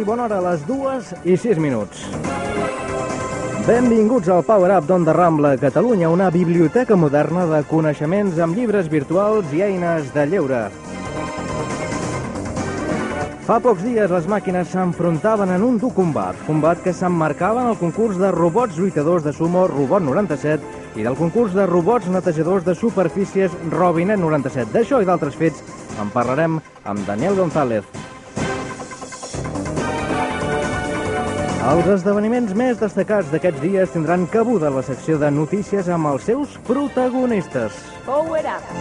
i bona hora, a les dues i sis minuts. Benvinguts al Power Up d'Onda Rambla, Catalunya, una biblioteca moderna de coneixements amb llibres virtuals i eines de lleure. Fa pocs dies les màquines s'enfrontaven en un dur combat, combat que s'emmarcava en el concurs de robots lluitadors de sumo Robot 97 i del concurs de robots netejadors de superfícies Robinet 97. D'això i d'altres fets en parlarem amb Daniel González. Els esdeveniments més destacats d'aquests dies tindran cabuda a la secció de notícies amb els seus protagonistes. Power Up.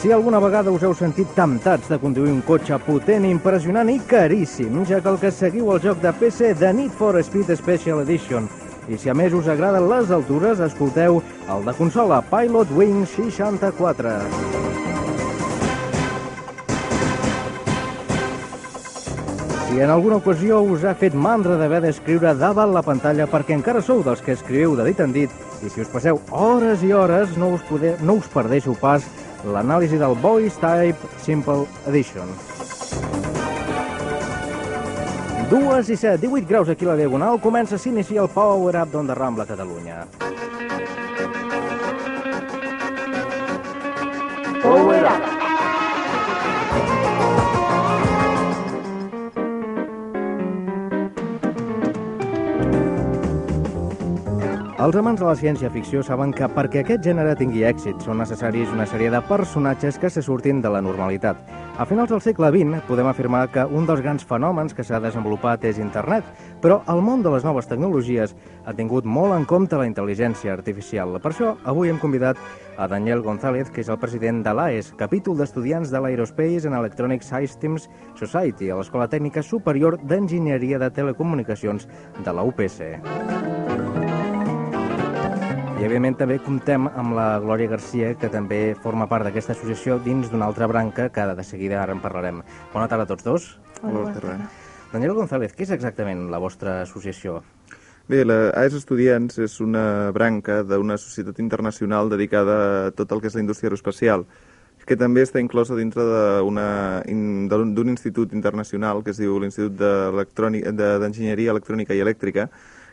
Si alguna vegada us heu sentit temptats de conduir un cotxe potent, impressionant i caríssim, ja que el que seguiu el joc de PC de Need for Speed Special Edition, i si a més us agraden les altures, escolteu el de consola Pilot Wing 64. Si en alguna ocasió us ha fet mandra d'haver d'escriure davant la pantalla perquè encara sou dels que escriviu de dit en dit, i si us passeu hores i hores, no us, poder, no us perdeixo pas l'anàlisi del Voice Type Simple Edition. Dues i set, 18 graus aquí a la Diagonal, comença a s'inicia el Power Up d'Onda Rambla, Catalunya. Els amants de la ciència-ficció saben que perquè aquest gènere tingui èxit són necessaris una sèrie de personatges que se surtin de la normalitat. A finals del segle XX podem afirmar que un dels grans fenòmens que s'ha desenvolupat és internet, però el món de les noves tecnologies ha tingut molt en compte la intel·ligència artificial. Per això, avui hem convidat a Daniel González, que és el president de l'AES, capítol d'estudiants de l'Aerospace and Electronic Systems Society, a l'Escola Tècnica Superior d'Enginyeria de Telecomunicacions de la UPC. I, evidentment, també comptem amb la Glòria Garcia, que també forma part d'aquesta associació dins d'una altra branca, que de seguida ara en parlarem. Bona tarda a tots dos. Bona tarda. Daniel González, què és exactament la vostra associació? Bé, la AES Estudiants és una branca d'una societat internacional dedicada a tot el que és la indústria aeroespacial, que també està inclosa dintre d'un institut internacional que es diu l'Institut d'Electrònic- de- d'Enginyeria Electrònica i Elèctrica,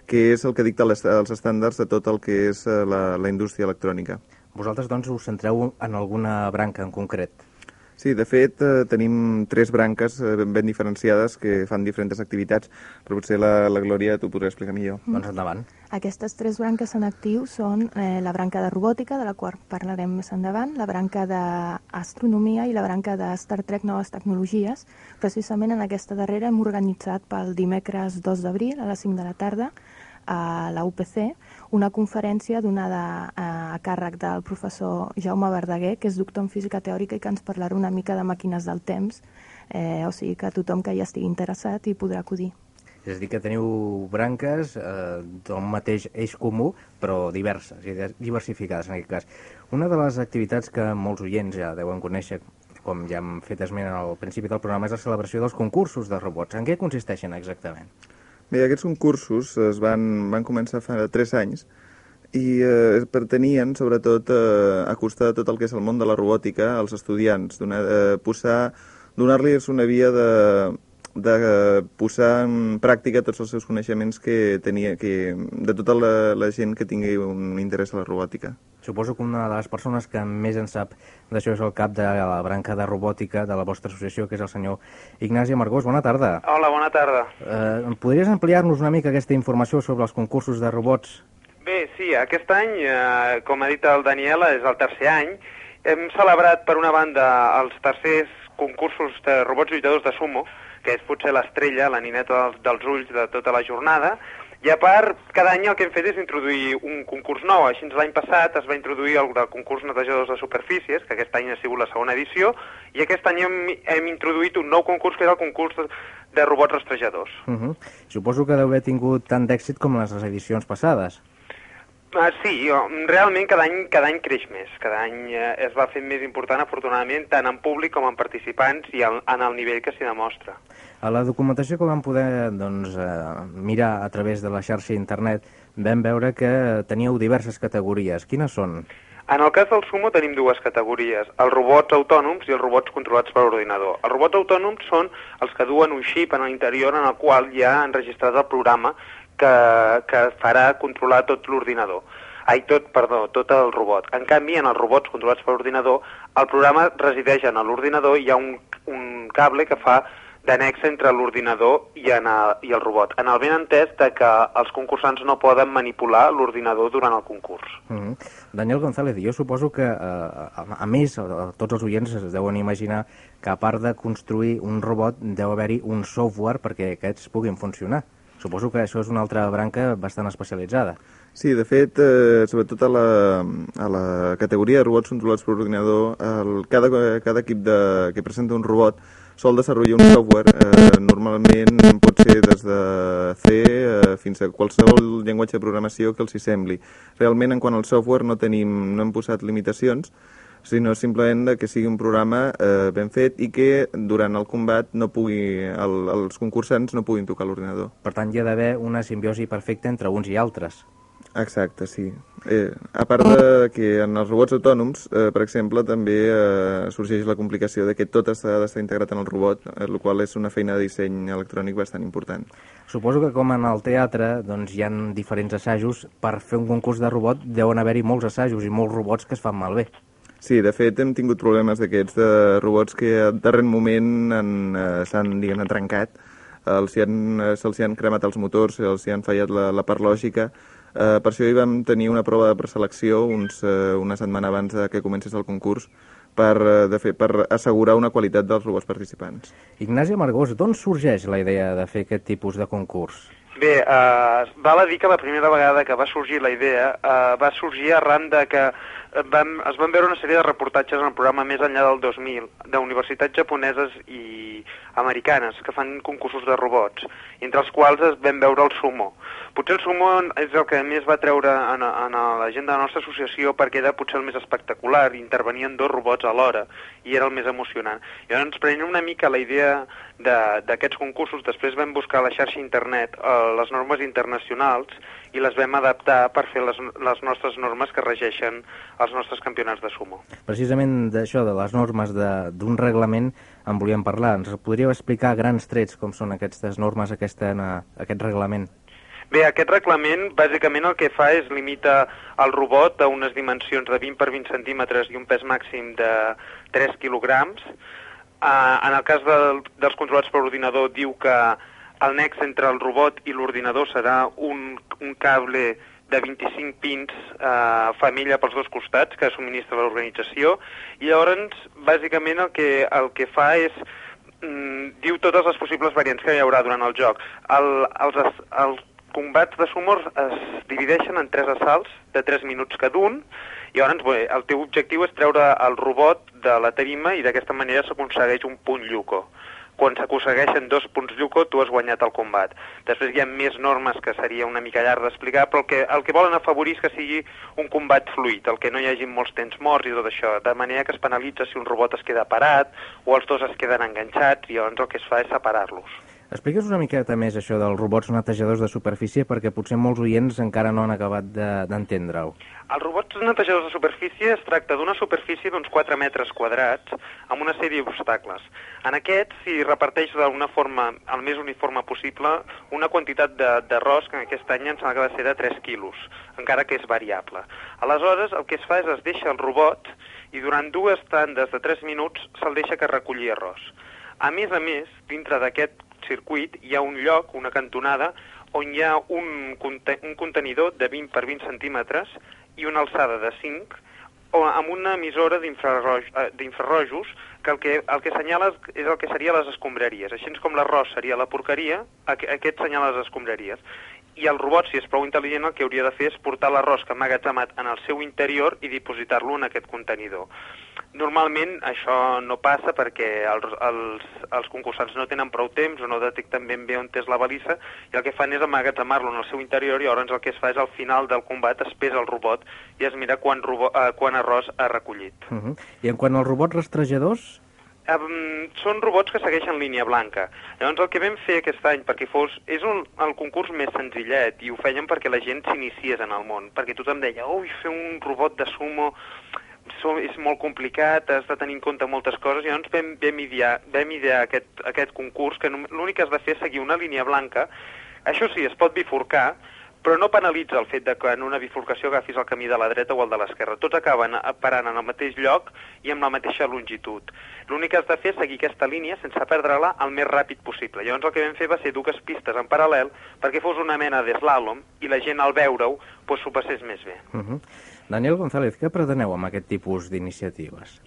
que és el que dicta les, els estàndards de tot el que és eh, la, la indústria electrònica. Vosaltres, doncs, us centreu en alguna branca en concret. Sí, de fet, eh, tenim tres branques eh, ben, ben diferenciades que fan diferents activitats, però potser la, la Glòria t'ho podrà explicar millor. Doncs endavant. Aquestes tres branques en actiu són eh, la branca de robòtica, de la qual parlarem més endavant, la branca d'astronomia i la branca de Star Trek Noves Tecnologies. Precisament en aquesta darrera hem organitzat pel dimecres 2 d'abril a les 5 de la tarda a la UPC una conferència donada a, a càrrec del professor Jaume Verdaguer, que és doctor en física teòrica i que ens parlarà una mica de màquines del temps, eh, o sigui que tothom que hi estigui interessat hi podrà acudir. És a dir, que teniu branques eh, d'un mateix eix comú, però diverses diversificades en aquest cas. Una de les activitats que molts oients ja deuen conèixer, com ja hem fet esment al principi del programa, és la celebració dels concursos de robots. En què consisteixen exactament? Bé, aquests concursos es van, van començar fa 3 anys i eh, pretenien, sobretot, eh, acostar tot el que és el món de la robòtica als estudiants, donar, eh, donar-los una via de, de eh, posar en pràctica tots els seus coneixements que tenia, que, de tota la, la gent que tingui un interès a la robòtica. Suposo que una de les persones que més en sap d'això és el cap de la branca de robòtica de la vostra associació, que és el senyor Ignasi Amargós. Bona tarda. Hola, bona tarda. Eh, podries ampliar-nos una mica aquesta informació sobre els concursos de robots? Bé, sí, aquest any, eh, com ha dit el Daniel, és el tercer any. Hem celebrat, per una banda, els tercers concursos de robots lluitadors de sumo, que és potser l'estrella, la nineta dels, dels ulls de tota la jornada, i a part, cada any el que hem fet és introduir un concurs nou. Així l'any passat es va introduir el del concurs netejadors de superfícies, que aquest any ha sigut la segona edició, i aquest any hem, hem introduït un nou concurs, que és el concurs de, de robots rastrejadors. Uh -huh. Suposo que deu haver tingut tant d'èxit com les edicions passades. Ah, sí, realment cada any, cada any creix més. Cada any eh, es va fent més important, afortunadament, tant en públic com en participants i en, en el nivell que s'hi demostra. A la documentació que vam poder doncs, eh, mirar a través de la xarxa internet vam veure que teníeu diverses categories. Quines són? En el cas del Sumo tenim dues categories, els robots autònoms i els robots controlats per ordinador. Els robots autònoms són els que duen un xip en l'interior en el qual ja han registrat el programa que, que farà controlar tot l'ordinador. Ai, tot, perdó, tot el robot. En canvi, en els robots controlats per ordinador, el programa resideix en l'ordinador i hi ha un, un cable que fa d'annex entre l'ordinador i, en i el robot, en el ben entès de que els concursants no poden manipular l'ordinador durant el concurs. Mm -hmm. Daniel González, jo suposo que, eh, a, a més, a, tots els oients es deuen imaginar que a part de construir un robot deu haver-hi un software perquè aquests puguin funcionar. Suposo que això és una altra branca bastant especialitzada. Sí, de fet, eh, sobretot a la, a la categoria de robots controlats per ordinador, el, cada, cada equip de, que presenta un robot sol desenvolupar un software, eh, normalment pot ser des de C eh, fins a qualsevol llenguatge de programació que els sembli. Realment, en quant al software, no, tenim, no hem posat limitacions, sinó simplement que sigui un programa eh, ben fet i que durant el combat no pugui, el, els concursants no puguin tocar l'ordinador. Per tant, hi ha d'haver una simbiosi perfecta entre uns i altres. Exacte, sí. Eh, a part de que en els robots autònoms, eh, per exemple, també eh, sorgeix la complicació de que tot està d'estar integrat en el robot, eh, el qual és una feina de disseny electrònic bastant important. Suposo que com en el teatre doncs, hi han diferents assajos, per fer un concurs de robot deuen haver-hi molts assajos i molts robots que es fan malbé. Sí, de fet hem tingut problemes d'aquests de robots que al darrer moment eh, s'han, diguem trencat, els han, eh, se'ls han cremat els motors, se'ls han fallat la, la part lògica. Eh, per això hi vam tenir una prova de preselecció uns, eh, una setmana abans de que comencés el concurs per, eh, de fer, per assegurar una qualitat dels robots participants. Ignasi Amargós, d'on sorgeix la idea de fer aquest tipus de concurs? Bé, eh, val a dir que la primera vegada que va sorgir la idea eh, va sorgir arran de que vam, es van veure una sèrie de reportatges en el programa Més enllà del 2000 d'universitats japoneses i americanes que fan concursos de robots, entre els quals es vam veure el sumo. Potser el sumo és el que més va treure en, en la gent de la nostra associació perquè era potser el més espectacular, intervenien dos robots alhora i era el més emocionant. I llavors, prenent una mica la idea d'aquests concursos, després vam buscar a la xarxa internet eh, les normes internacionals i les vam adaptar per fer les, les nostres normes que regeixen els nostres campionats de sumo. Precisament d'això, de les normes d'un reglament, en volíem parlar. Ens podríeu explicar grans trets com són aquestes normes, aquesta, aquest reglament? Bé, aquest reglament bàsicament el que fa és limita el robot a unes dimensions de 20 per 20 centímetres i un pes màxim de 3 quilograms. Uh, en el cas del, dels controlats per ordinador diu que el nex entre el robot i l'ordinador serà un, un cable de 25 pins eh, família pels dos costats que subministra l'organització. I llavors bàsicament el que, el que fa és mm, diu totes les possibles variants que hi haurà durant el joc. El, els, els combats de sumors es divideixen en tres assalts de 3 minuts cada un. I llavors bé, el teu objectiu és treure el robot de la tarima i d'aquesta manera s'aconsegueix un punt lluco quan s'aconsegueixen dos punts lluco, tu has guanyat el combat. Després hi ha més normes que seria una mica llarg d'explicar, però el que, el que volen afavorir és que sigui un combat fluid, el que no hi hagi molts temps morts i tot això, de manera que es penalitza si un robot es queda parat o els dos es queden enganxats i llavors el que es fa és separar-los. Expliques una miqueta més això dels robots netejadors de superfície perquè potser molts oients encara no han acabat de- d'entendre-ho. Els robots netejadors de superfície es tracta d'una superfície d'uns 4 metres quadrats amb una sèrie d'obstacles. En aquests s'hi reparteix d'una forma el més uniforme possible una quantitat de- d'arròs que en aquest any ens ha de ser de 3 quilos, encara que és variable. Aleshores, el que es fa és es deixa el robot i durant dues tandes de 3 minuts se'l deixa que recolli arròs. A més a més, dintre d'aquest circuit hi ha un lloc, una cantonada, on hi ha un, conte un contenidor de 20 per 20 centímetres i una alçada de 5 o amb una emissora d'infrarroj- eh, d'infrarrojos que el que, el que assenyala és el que seria les escombraries. Així com l'arròs seria la porqueria, aqu aquest assenyala les escombraries. I el robot, si és prou intel·ligent, el que hauria de fer és portar l'arròs que ha emmagatzemat en el seu interior i dipositar-lo en aquest contenidor. Normalment això no passa perquè els, els, els concursants no tenen prou temps o no detecten ben bé on és la balissa i el que fan és emmagatzemar-lo en el seu interior i llavors el que es fa és al final del combat es pesa el robot i es mira quan, robo, eh, quan arròs ha recollit. Uh -huh. I en quant als robots rastrejadors, Um, són robots que segueixen línia blanca. Llavors el que vam fer aquest any perquè fos... És un, el concurs més senzillet i ho feien perquè la gent s'iniciés en el món. Perquè tothom deia, ui, fer un robot de sumo és molt complicat, has de tenir en compte moltes coses, i llavors vam, vam idear, vam idear aquest, aquest concurs que l'únic que has de fer és seguir una línia blanca. Això sí, es pot bifurcar, però no penalitza el fet de que en una bifurcació agafis el camí de la dreta o el de l'esquerra. Tots acaben parant en el mateix lloc i amb la mateixa longitud. L'únic que has de fer és seguir aquesta línia sense perdre-la el més ràpid possible. Llavors el que vam fer va ser dues pistes en paral·lel perquè fos una mena d'eslàlom i la gent al veure-ho doncs, s'ho passés més bé. uh -huh. Daniel González, què preteneu amb aquest tipus d'iniciatives?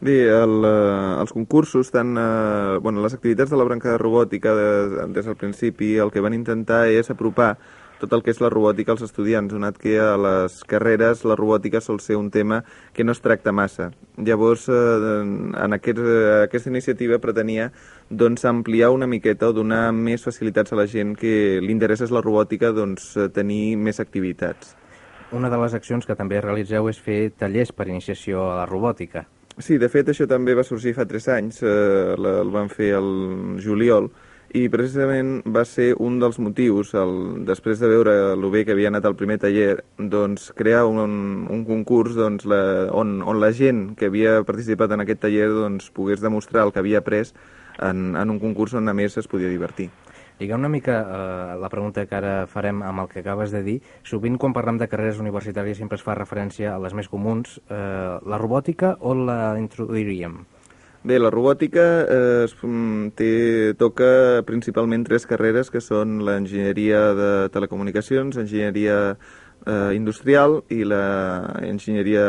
Bé, el, eh, els concursos, tant, eh, bueno, les activitats de la branca de robòtica de, des del principi, el que van intentar és apropar tot el que és la robòtica als estudiants, donat que a les carreres la robòtica sol ser un tema que no es tracta massa. Llavors, eh, en aquest, eh, aquesta iniciativa pretenia doncs, ampliar una miqueta o donar més facilitats a la gent que li interessa la robòtica doncs, eh, tenir més activitats. Una de les accions que també realitzeu és fer tallers per iniciació a la robòtica. Sí, de fet, això també va sorgir fa 3 anys, eh, el van fer el juliol, i precisament va ser un dels motius, el, després de veure el bé que havia anat al primer taller, doncs crear un, un concurs doncs, la, on, on la gent que havia participat en aquest taller doncs, pogués demostrar el que havia après en, en un concurs on a més es podia divertir. Lligar una mica eh, la pregunta que ara farem amb el que acabes de dir. Sovint quan parlem de carreres universitàries sempre es fa referència a les més comuns. Eh, la robòtica o la introduiríem? Bé, la robòtica eh, mm, té, toca principalment tres carreres que són l'enginyeria de telecomunicacions, enginyeria eh, industrial i la enginyeria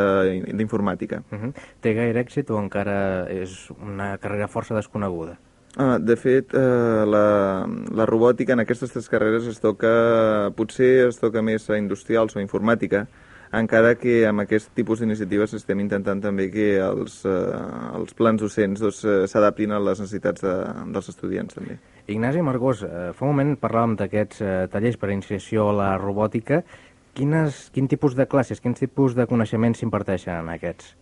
d'informàtica. Uh -huh. Té gaire èxit o encara és una carrera força desconeguda? Ah, de fet, eh, la, la robòtica en aquestes tres carreres es toca, potser es toca més a industrials o a informàtica, encara que amb aquest tipus d'iniciatives estem intentant també que els, eh, els plans docents doncs, eh, s'adaptin a les necessitats de, dels estudiants també. Ignasi Margós, eh, fa un moment parlàvem d'aquests eh, tallers per iniciació a la robòtica. Quines, quin tipus de classes, quins tipus de coneixements s'imparteixen en aquests?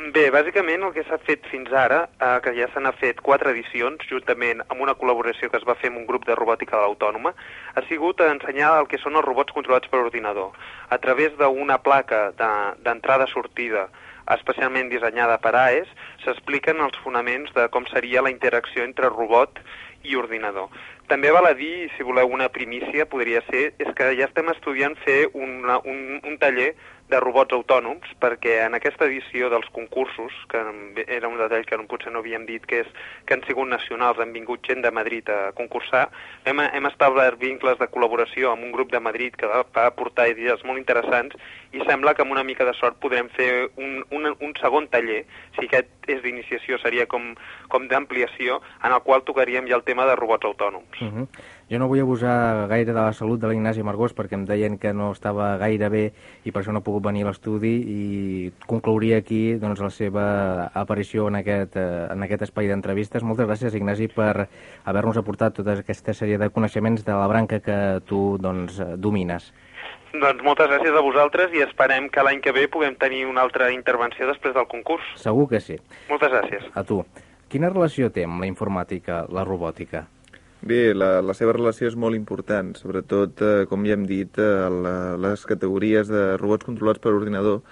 Bé, bàsicament el que s'ha fet fins ara, eh, que ja n'ha fet quatre edicions, juntament amb una col·laboració que es va fer amb un grup de robòtica de l'Autònoma, ha sigut ensenyar el que són els robots controlats per ordinador. A través d'una placa de- d'entrada-sortida especialment dissenyada per AES, s'expliquen els fonaments de com seria la interacció entre robot i ordinador. També val a dir, si voleu una primícia, podria ser, és que ja estem estudiant fer una, un, un taller de robots autònoms, perquè en aquesta edició dels concursos, que era un detall que potser no havíem dit, que és que han sigut nacionals, han vingut gent de Madrid a concursar, hem, hem establert vincles de col·laboració amb un grup de Madrid que va, va aportar idees molt interessants i sembla que amb una mica de sort podrem fer un, un, un segon taller, si aquest és d'iniciació seria com, com d'ampliació, en el qual tocaríem ja el tema de robots autònoms. Uh -huh. Jo no vull abusar gaire de la salut de l'Ignasi Margós perquè em deien que no estava gaire bé i per això no ha pogut venir a l'estudi i conclouria aquí doncs, la seva aparició en aquest, eh, en aquest espai d'entrevistes. Moltes gràcies, Ignasi, per haver-nos aportat tota aquesta sèrie de coneixements de la branca que tu doncs, domines. Doncs moltes gràcies a vosaltres i esperem que l'any que ve puguem tenir una altra intervenció després del concurs. Segur que sí. Moltes gràcies. A tu. Quina relació té amb la informàtica, la robòtica? Bé, la, la seva relació és molt important, sobretot, eh, com ja hem dit, eh, la, les categories de robots controlats per ordinador.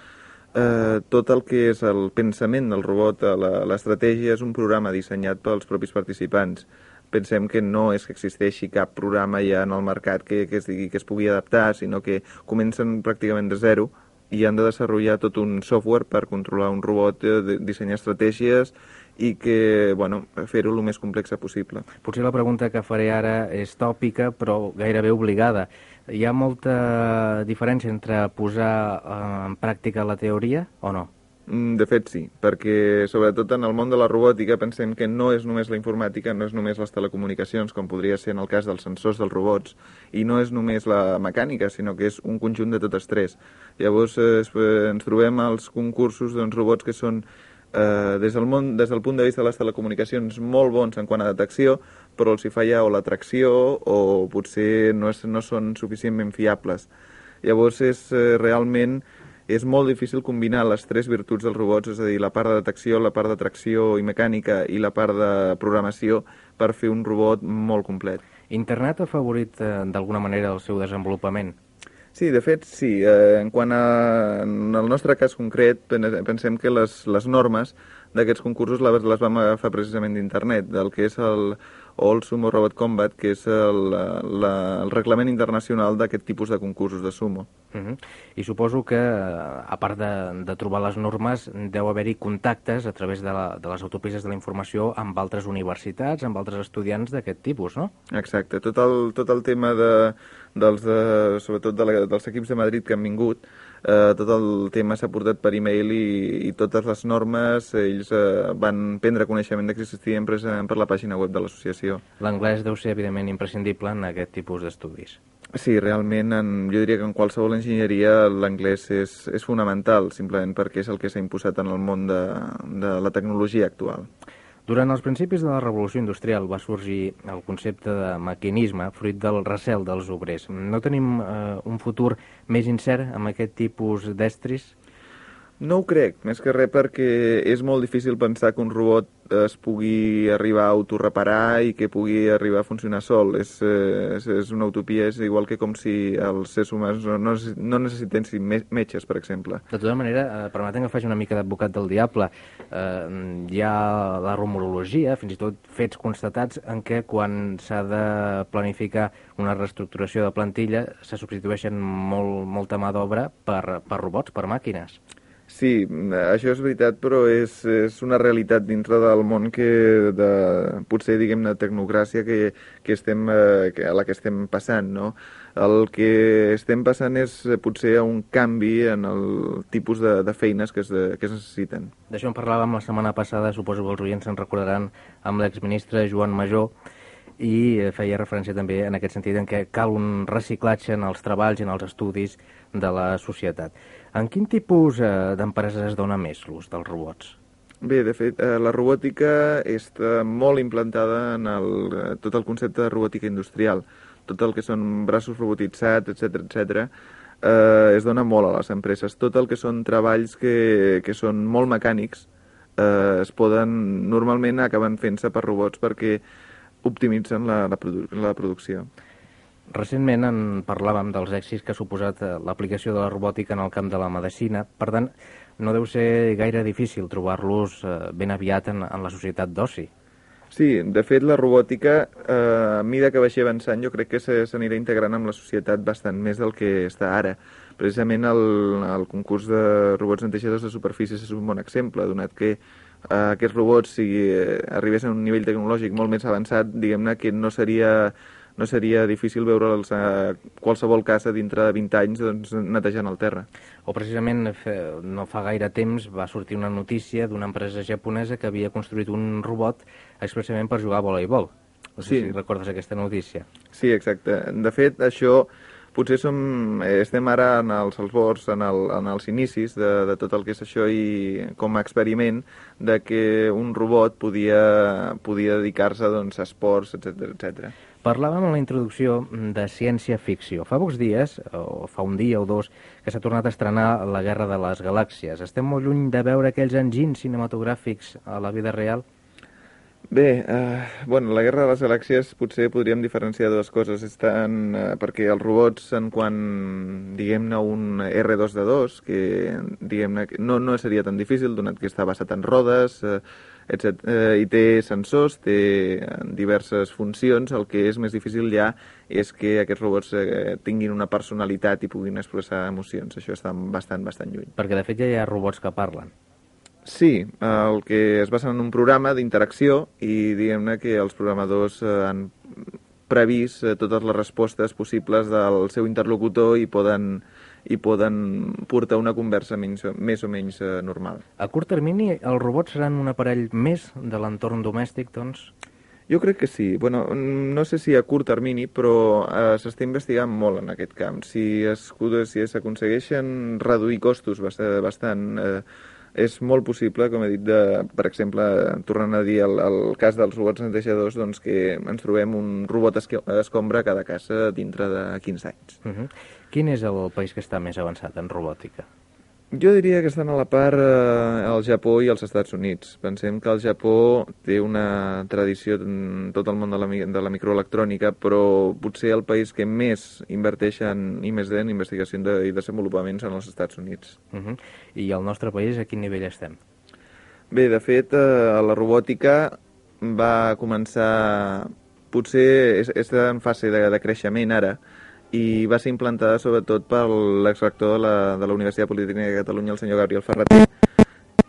Eh, tot el que és el pensament del robot, eh, l'estratègia, és un programa dissenyat pels propis participants. Pensem que no és que existeixi cap programa ja en el mercat que, que es digui que es pugui adaptar, sinó que comencen pràcticament de zero i han de desenvolupar tot un software per controlar un robot, eh, dissenyar estratègies i que, bueno, fer-ho el més complexa possible. Potser la pregunta que faré ara és tòpica, però gairebé obligada. Hi ha molta diferència entre posar eh, en pràctica la teoria o no? Mm, De fet, sí, perquè sobretot en el món de la robòtica pensem que no és només la informàtica, no és només les telecomunicacions, com podria ser en el cas dels sensors dels robots, i no és només la mecànica, sinó que és un conjunt de totes tres. Llavors eh, eh, ens trobem als concursos doncs, robots que són eh, des, del món, des del punt de vista de les telecomunicacions molt bons en quant a detecció, però els hi falla o la tracció o potser no, és, no són suficientment fiables. Llavors és eh, realment és molt difícil combinar les tres virtuts dels robots, és a dir, la part de detecció, la part de tracció i mecànica i la part de programació per fer un robot molt complet. Internet ha favorit eh, d'alguna manera el seu desenvolupament? Sí, de fet, sí. Eh, en quant a... En el nostre cas concret, pen- pensem que les, les normes d'aquests concursos les, les vam agafar precisament d'internet, del que és el All Sumo Robot Combat, que és el, la, el reglament internacional d'aquest tipus de concursos de sumo. Uh -huh. I suposo que, a part de, de trobar les normes, deu haver-hi contactes a través de, la, de les autopistes de la informació amb altres universitats, amb altres estudiants d'aquest tipus, no? Exacte, tot el, tot el tema de, dels, de, sobretot de la, dels equips de Madrid que han vingut, eh, tot el tema s'ha portat per e-mail i, i totes les normes ells eh, van prendre coneixement que existien precisament per la pàgina web de l'associació. L'anglès deu ser, evidentment, imprescindible en aquest tipus d'estudis. Sí, realment, en, jo diria que en qualsevol enginyeria l'anglès és, és fonamental, simplement perquè és el que s'ha imposat en el món de, de la tecnologia actual. Durant els principis de la revolució industrial va sorgir el concepte de maquinisme, fruit del recel dels obrers. No tenim eh, un futur més incert amb aquest tipus d'estris? No ho crec, més que res perquè és molt difícil pensar que un robot es pugui arribar a autoreparar i que pugui arribar a funcionar sol. És, eh, és, és una utopia, és igual que com si els éssers humans no, no, necess- no necessitessin me- metges, per exemple. De tota manera, eh, permetem que faci una mica d'advocat del diable. Eh, hi ha la rumorologia, fins i tot fets constatats, en què quan s'ha de planificar una reestructuració de plantilla se substitueixen molt, molta mà d'obra per, per robots, per màquines. Sí, això és veritat, però és, és una realitat dintre del món que de, potser, diguem-ne, tecnocràcia que, que estem, eh, que, a la que estem passant, no? El que estem passant és eh, potser un canvi en el tipus de, de feines que es, de, que es necessiten. D'això en parlàvem la setmana passada, suposo que els oients se'n recordaran, amb l'exministre Joan Major, i eh, feia referència també en aquest sentit en què cal un reciclatge en els treballs i en els estudis de la societat. En quin tipus eh, d'empreses es dona més l'ús dels robots? Bé, de fet, eh, la robòtica està molt implantada en el, eh, tot el concepte de robòtica industrial. Tot el que són braços robotitzats, etc etc. Eh, es dona molt a les empreses. Tot el que són treballs que, que són molt mecànics eh, es poden, normalment acaben fent-se per robots perquè optimitzen la, la, produ la producció. Recentment en parlàvem dels èxits que ha suposat eh, l'aplicació de la robòtica en el camp de la medicina. Per tant, no deu ser gaire difícil trobar-los eh, ben aviat en, en la societat d'oci. Sí, de fet, la robòtica, eh, a mida que vagi avançant, jo crec que s'anirà integrant amb la societat bastant més del que està ara. Precisament el, el concurs de robots netejadors de superfícies és un bon exemple, donat que eh, aquests robots, si eh, arribessin a un nivell tecnològic molt més avançat, diguem-ne que no seria, no seria difícil veure'ls a qualsevol casa dintre de 20 anys doncs, netejant el terra. O precisament no fa gaire temps va sortir una notícia d'una empresa japonesa que havia construït un robot expressament per jugar a voleibol. No sé Sí. si recordes aquesta notícia. Sí, exacte. De fet, això potser som, estem ara en els albors, en, el, en els inicis de, de tot el que és això i com a experiment de que un robot podia, podia dedicar-se doncs, a esports, etc etc. Parlàvem en la introducció de ciència-ficció. Fa pocs dies, o fa un dia o dos, que s'ha tornat a estrenar La Guerra de les Galàxies. Estem molt lluny de veure aquells enginys cinematogràfics a la vida real? Bé, eh, bueno, la Guerra de les Galàxies potser podríem diferenciar dues coses. Estan, eh, perquè els robots, en quan, diguem-ne, un R2D2, que diguem-ne no, no seria tan difícil, donat que està basat en rodes, eh, etc. Eh, i té sensors, té diverses funcions, el que és més difícil ja és que aquests robots eh, tinguin una personalitat i puguin expressar emocions. Això està bastant, bastant lluny. Perquè, de fet, ja hi ha robots que parlen. Sí, el que es basa en un programa d'interacció i diguem-ne que els programadors eh, han previst eh, totes les respostes possibles del seu interlocutor i poden, i poden portar una conversa menys, més o menys eh, normal. A curt termini, els robots seran un aparell més de l'entorn domèstic, doncs? Jo crec que sí. Bueno, no sé si a curt termini, però eh, s'està investigant molt en aquest camp. Si es, si s'aconsegueixen reduir costos bastant, bastant eh, és molt possible, com he dit, de, per exemple, tornant a dir el, el cas dels robots netejadors, doncs que ens trobem un robot escombra a cada casa dintre de 15 anys. Uh -huh. Quin és el país que està més avançat en robòtica? Jo diria que estan a la part eh, el Japó i els Estats Units. Pensem que el Japó té una tradició en tot el món de la, de la microelectrònica, però potser el país que més inverteix en I+D, en investigació de, i desenvolupament, són els Estats Units. Uh -huh. I el nostre país, a quin nivell estem? Bé, de fet, eh, la robòtica va començar... Potser és, és en fase de, de creixement ara, i va ser implantada sobretot per l'exrector de, la, de la Universitat Política de Catalunya, el senyor Gabriel Ferreter,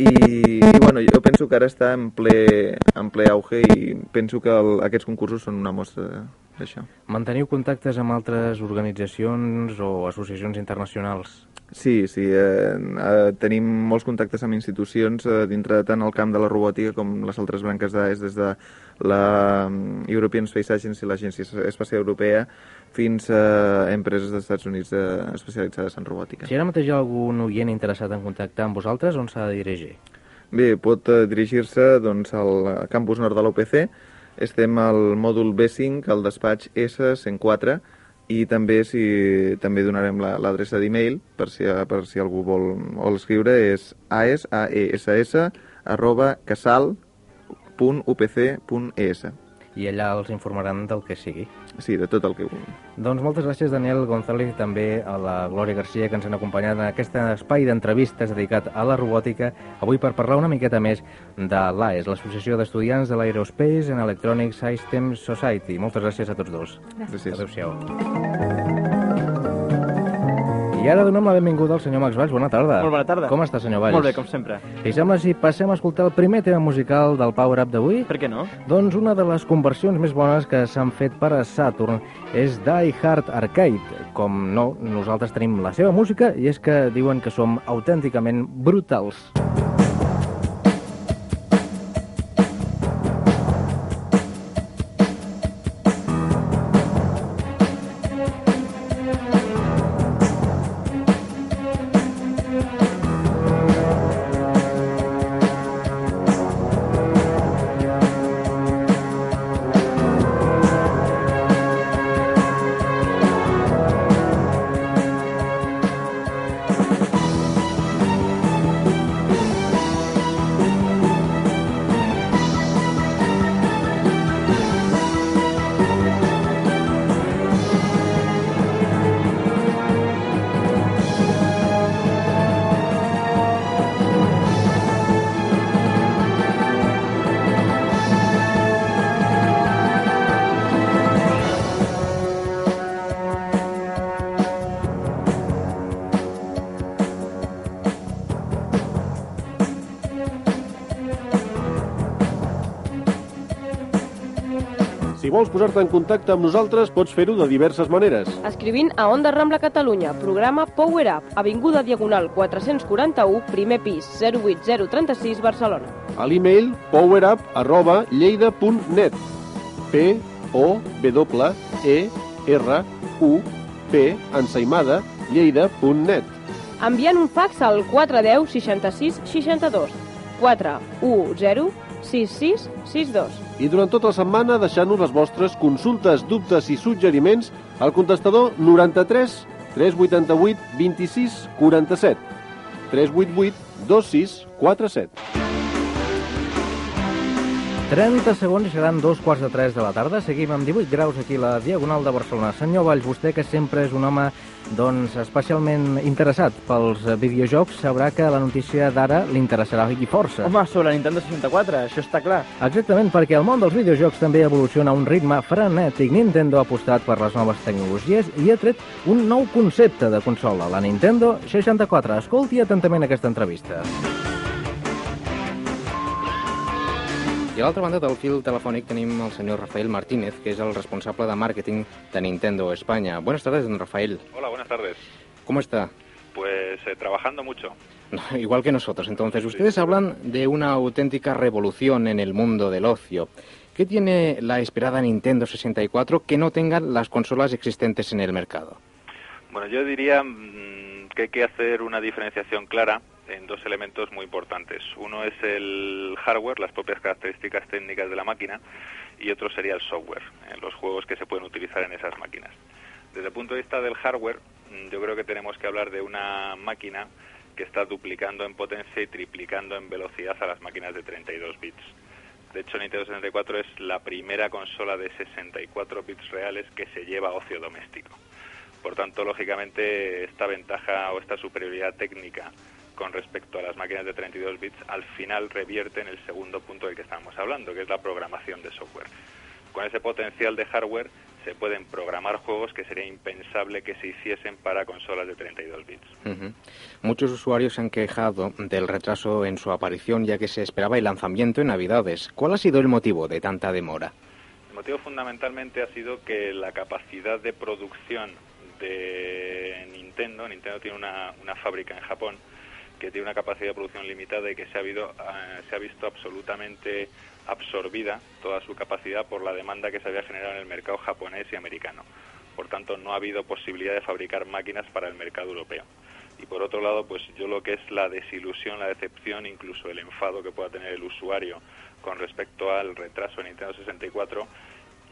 i, i bueno, jo penso que ara està en ple, en ple auge i penso que el, aquests concursos són una mostra d'això. Manteniu contactes amb altres organitzacions o associacions internacionals? Sí, sí, eh, eh, tenim molts contactes amb institucions eh, dintre tant el camp de la robòtica com les altres branques d'AES, des de la mm, European Space Agency, l'Agència Espacial Europea, fins a empreses dels Estats Units eh, especialitzades en robòtica. Si ara mateix hi ha algun oient interessat en contactar amb vosaltres, on s'ha de dirigir? Bé, pot eh, dirigir-se doncs, al campus nord de l'UPC, estem al mòdul B5, al despatx S104, i també si també donarem l'adreça la, d'e-mail per si, per si algú vol, vol escriure és aes, aess, arroba casal.upc.es i allà els informaran del que sigui. Sí, de tot el que vulgui. Doncs moltes gràcies, Daniel González, i també a la Glòria Garcia, que ens han acompanyat en aquest espai d'entrevistes dedicat a la robòtica, avui per parlar una miqueta més de l'AES, l'Associació d'Estudiants de l'Aerospace and Electronic Systems Society. Moltes gràcies a tots dos. Gràcies. Adéu-siau. I ara donem la benvinguda al senyor Max Valls. Bona tarda. Molt bona tarda. Com està, senyor Valls? Molt bé, com sempre. I sembla si passem a escoltar el primer tema musical del Power Up d'avui? Per què no? Doncs una de les conversions més bones que s'han fet per a Saturn és Die Hard Arcade. Com no, nosaltres tenim la seva música i és que diuen que som autènticament brutals. Si posar-te en contacte amb nosaltres, pots fer-ho de diverses maneres. Escrivint a Onda Rambla Catalunya, programa Power Up, Avinguda Diagonal 441, primer pis, 08036, Barcelona. A l'e-mail powerup arroba lleida.net p o w e r u p ensaïmada lleida.net Enviant un fax al 410 66 62 410 6662. I durant tota la setmana deixant-nos les vostres consultes, dubtes i suggeriments al contestador 93 388 26 47 388 26 47. 30 segons i seran dos quarts de tres de la tarda. Seguim amb 18 graus aquí a la Diagonal de Barcelona. Senyor Valls, vostè que sempre és un home doncs, especialment interessat pels videojocs, sabrà que la notícia d'ara li interessarà i força. Home, sobre la Nintendo 64, això està clar. Exactament, perquè el món dels videojocs també evoluciona a un ritme frenètic. Nintendo ha apostat per les noves tecnologies i ha tret un nou concepte de consola, la Nintendo 64. Escolti atentament aquesta entrevista. I a l'altra banda del fil telefònic tenim el senyor Rafael Martínez, que és el responsable de màrqueting de Nintendo España. Buenas tardes, don Rafael. Hola, buenas tardes. ¿Cómo está? Pues eh, trabajando mucho. Igual que nosotros. Entonces, ustedes hablan de una auténtica revolución en el mundo del ocio. ¿Qué tiene la esperada Nintendo 64 que no tengan las consolas existentes en el mercado? Bueno, yo diría mm, que hay que hacer una diferenciación clara en dos elementos muy importantes. Uno es el hardware, las propias características técnicas de la máquina, y otro sería el software, eh, los juegos que se pueden utilizar en esas máquinas. Desde el punto de vista del hardware, mm, yo creo que tenemos que hablar de una máquina que está duplicando en potencia y triplicando en velocidad a las máquinas de 32 bits. De hecho, Nintendo 64 es la primera consola de 64 bits reales que se lleva a ocio doméstico. Por tanto, lógicamente, esta ventaja o esta superioridad técnica con respecto a las máquinas de 32 bits al final revierte en el segundo punto del que estábamos hablando, que es la programación de software. Con ese potencial de hardware se pueden programar juegos que sería impensable que se hiciesen para consolas de 32 bits. Ujú. Muchos usuarios se han quejado del retraso en su aparición, ya que se esperaba el lanzamiento en Navidades. ¿Cuál ha sido el motivo de tanta demora? El motivo fundamentalmente ha sido que la capacidad de producción de Nintendo, Nintendo tiene una, una fábrica en Japón que tiene una capacidad de producción limitada y que se ha, habido, eh, se ha visto absolutamente absorbida toda su capacidad por la demanda que se había generado en el mercado japonés y americano. Por tanto, no ha habido posibilidad de fabricar máquinas para el mercado europeo. Y por otro lado, pues yo lo que es la desilusión, la decepción, incluso el enfado que pueda tener el usuario con respecto al retraso de Nintendo 64,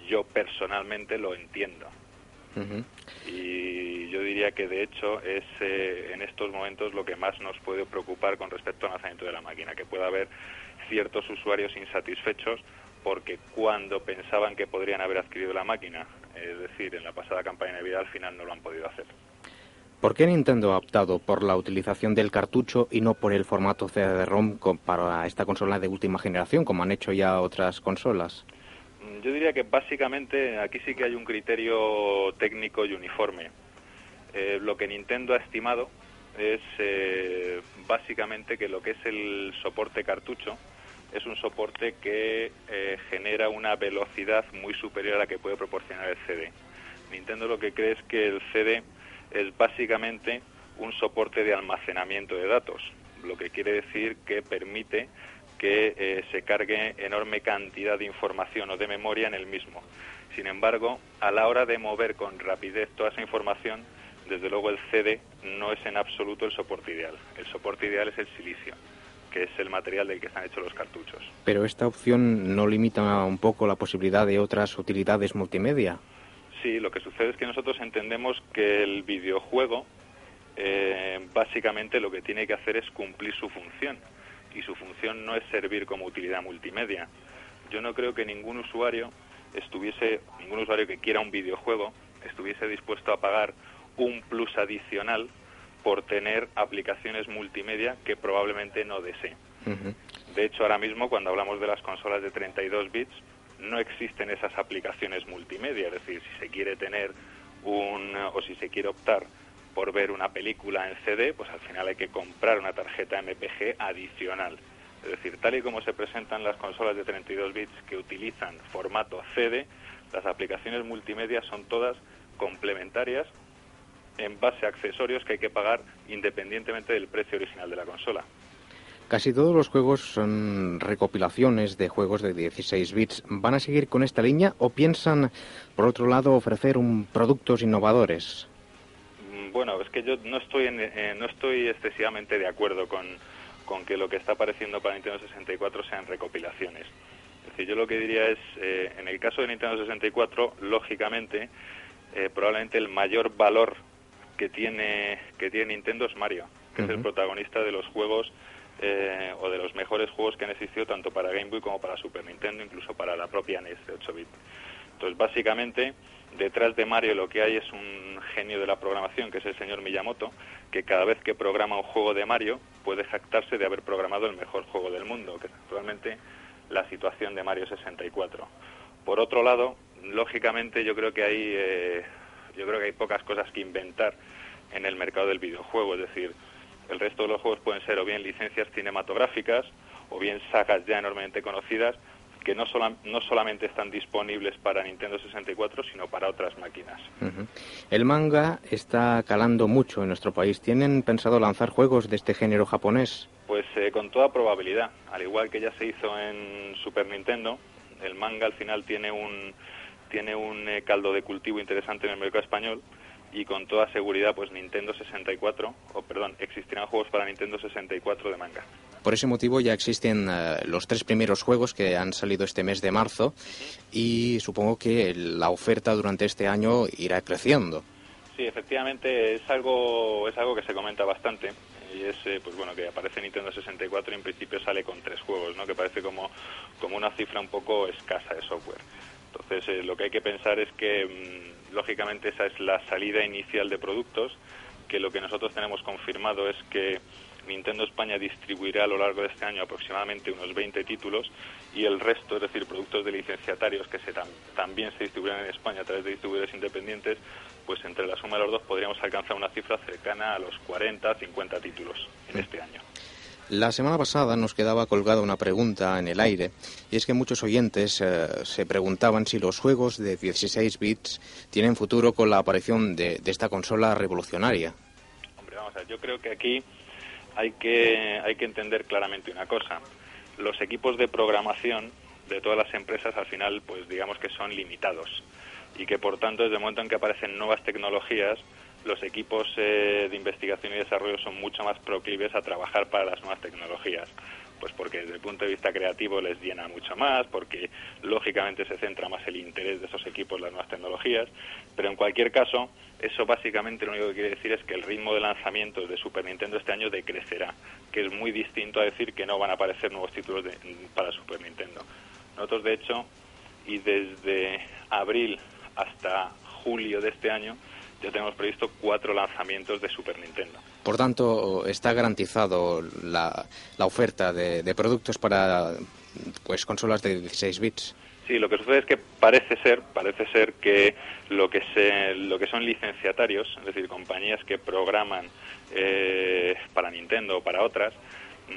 yo personalmente lo entiendo. Y yo diría que de hecho es eh, en estos momentos lo que más nos puede preocupar con respecto al lanzamiento de la máquina, que pueda haber ciertos usuarios insatisfechos porque cuando pensaban que podrían haber adquirido la máquina, es decir, en la pasada campaña de Navidad, al final no lo han podido hacer. ¿Por qué Nintendo ha optado por la utilización del cartucho y no por el formato CD-ROM para esta consola de última generación, como han hecho ya otras consolas? Yo diría que básicamente aquí sí que hay un criterio técnico y uniforme. Eh, lo que Nintendo ha estimado es eh, básicamente que lo que es el soporte cartucho es un soporte que eh, genera una velocidad muy superior a la que puede proporcionar el CD. Nintendo lo que cree es que el CD es básicamente un soporte de almacenamiento de datos, lo que quiere decir que permite que eh, se cargue enorme cantidad de información o de memoria en el mismo. Sin embargo, a la hora de mover con rapidez toda esa información, desde luego el CD no es en absoluto el soporte ideal. El soporte ideal es el silicio, que es el material del que están hechos los cartuchos. Pero esta opción no limita un poco la posibilidad de otras utilidades multimedia. Sí, lo que sucede es que nosotros entendemos que el videojuego eh, básicamente lo que tiene que hacer es cumplir su función y su función no es servir como utilidad multimedia. Yo no creo que ningún usuario estuviese, ningún usuario que quiera un videojuego estuviese dispuesto a pagar un plus adicional por tener aplicaciones multimedia que probablemente no desee. De hecho, ahora mismo cuando hablamos de las consolas de 32 bits, no existen esas aplicaciones multimedia. Es decir, si se quiere tener un, o si se quiere optar por ver una película en CD, pues al final hay que comprar una tarjeta MPG adicional. Es decir, tal y como se presentan las consolas de 32 bits que utilizan formato CD, las aplicaciones multimedia son todas complementarias en base a accesorios que hay que pagar independientemente del precio original de la consola. Casi todos los juegos son recopilaciones de juegos de 16 bits. ¿Van a seguir con esta línea o piensan, por otro lado, ofrecer un productos innovadores? Bueno, es que yo no estoy, en- eh, no estoy excesivamente de acuerdo con, con que lo que está apareciendo para Nintendo 64 sean recopilaciones. Es decir, yo lo que diría es, eh, en el caso de Nintendo 64, lógicamente, eh, probablemente el mayor valor que tiene, que tiene Nintendo es Mario, que es el protagonista de los juegos eh, o de los mejores juegos que han existido tanto para Game Boy como para Super Nintendo, incluso para la propia NES de 8 bits. Entonces, básicamente, detrás de Mario lo que hay es un genio de la programación, que es el señor Miyamoto, que cada vez que programa un juego de Mario puede jactarse de haber programado el mejor juego del mundo, que es actualmente la situación de Mario 64. Por otro lado, lógicamente yo creo que hay eh, yo creo que hay pocas cosas que inventar en el mercado del videojuego, es decir, el resto de los juegos pueden ser o bien licencias cinematográficas o bien sagas ya enormemente conocidas que no, no solamente están disponibles para Nintendo 64, sino para otras máquinas. El manga está calando mucho en nuestro país. ¿Tienen pensado lanzar juegos de este género japonés? Pues eh, con toda probabilidad. Al igual que ya se hizo en Super Nintendo, el manga al final tiene un, tiene un eh, caldo de cultivo interesante en el mercado español y con toda seguridad pues Nintendo 64, o perdón, existirán juegos para Nintendo 64 de manga. Por ese motivo ya existen eh, los tres primeros juegos que han salido este mes de marzo y supongo que la oferta durante este año irá creciendo. Sí, efectivamente es algo es algo que se comenta bastante y es eh, pues bueno que aparece Nintendo 64 y en principio sale con tres juegos, ¿no? Que parece como como una cifra un poco escasa de software. Entonces eh, lo que hay que pensar es que mm, lógicamente esa es la salida inicial de productos, que lo que nosotros tenemos confirmado es que Nintendo España distribuirá a lo largo de este año aproximadamente unos 20 títulos y el resto, es decir, productos de licenciatarios que se también se distribuirán en España a través de distribuidores independientes, pues entre la suma de los dos podríamos alcanzar una cifra cercana a los 40, 50 títulos en este año. La semana pasada nos quedaba colgada una pregunta en el aire, y es que muchos oyentes eh, se preguntaban si los juegos de 16 bits tienen futuro con la aparición de, esta consola revolucionaria. Hombre, vamos a ver, yo creo que aquí hay que, hay que entender claramente una cosa. Los equipos de programación de todas las empresas al final, pues digamos que son limitados y que por tanto desde el momento en que aparecen nuevas tecnologías, los equipos eh, de investigación y desarrollo son mucho más proclives a trabajar para las nuevas tecnologías pues porque desde el punto de vista creativo les llena mucho más, porque lógicamente se centra más el interés de esos equipos en las nuevas tecnologías, pero en cualquier caso, eso básicamente lo único que quiere decir es que el ritmo de lanzamientos de Super Nintendo este año decrecerá, que es muy distinto a decir que no van a aparecer nuevos títulos para Super Nintendo. Nosotros, de hecho, y desde abril hasta julio de este año, ya tenemos previsto cuatro lanzamientos de Super Nintendo. Por tanto, está garantizado la, la oferta de, de, productos para pues consolas de 16 bits. Sí, lo que sucede es que parece ser, parece ser que lo que se, lo que son licenciatarios, es decir, compañías que programan eh, para Nintendo o para otras,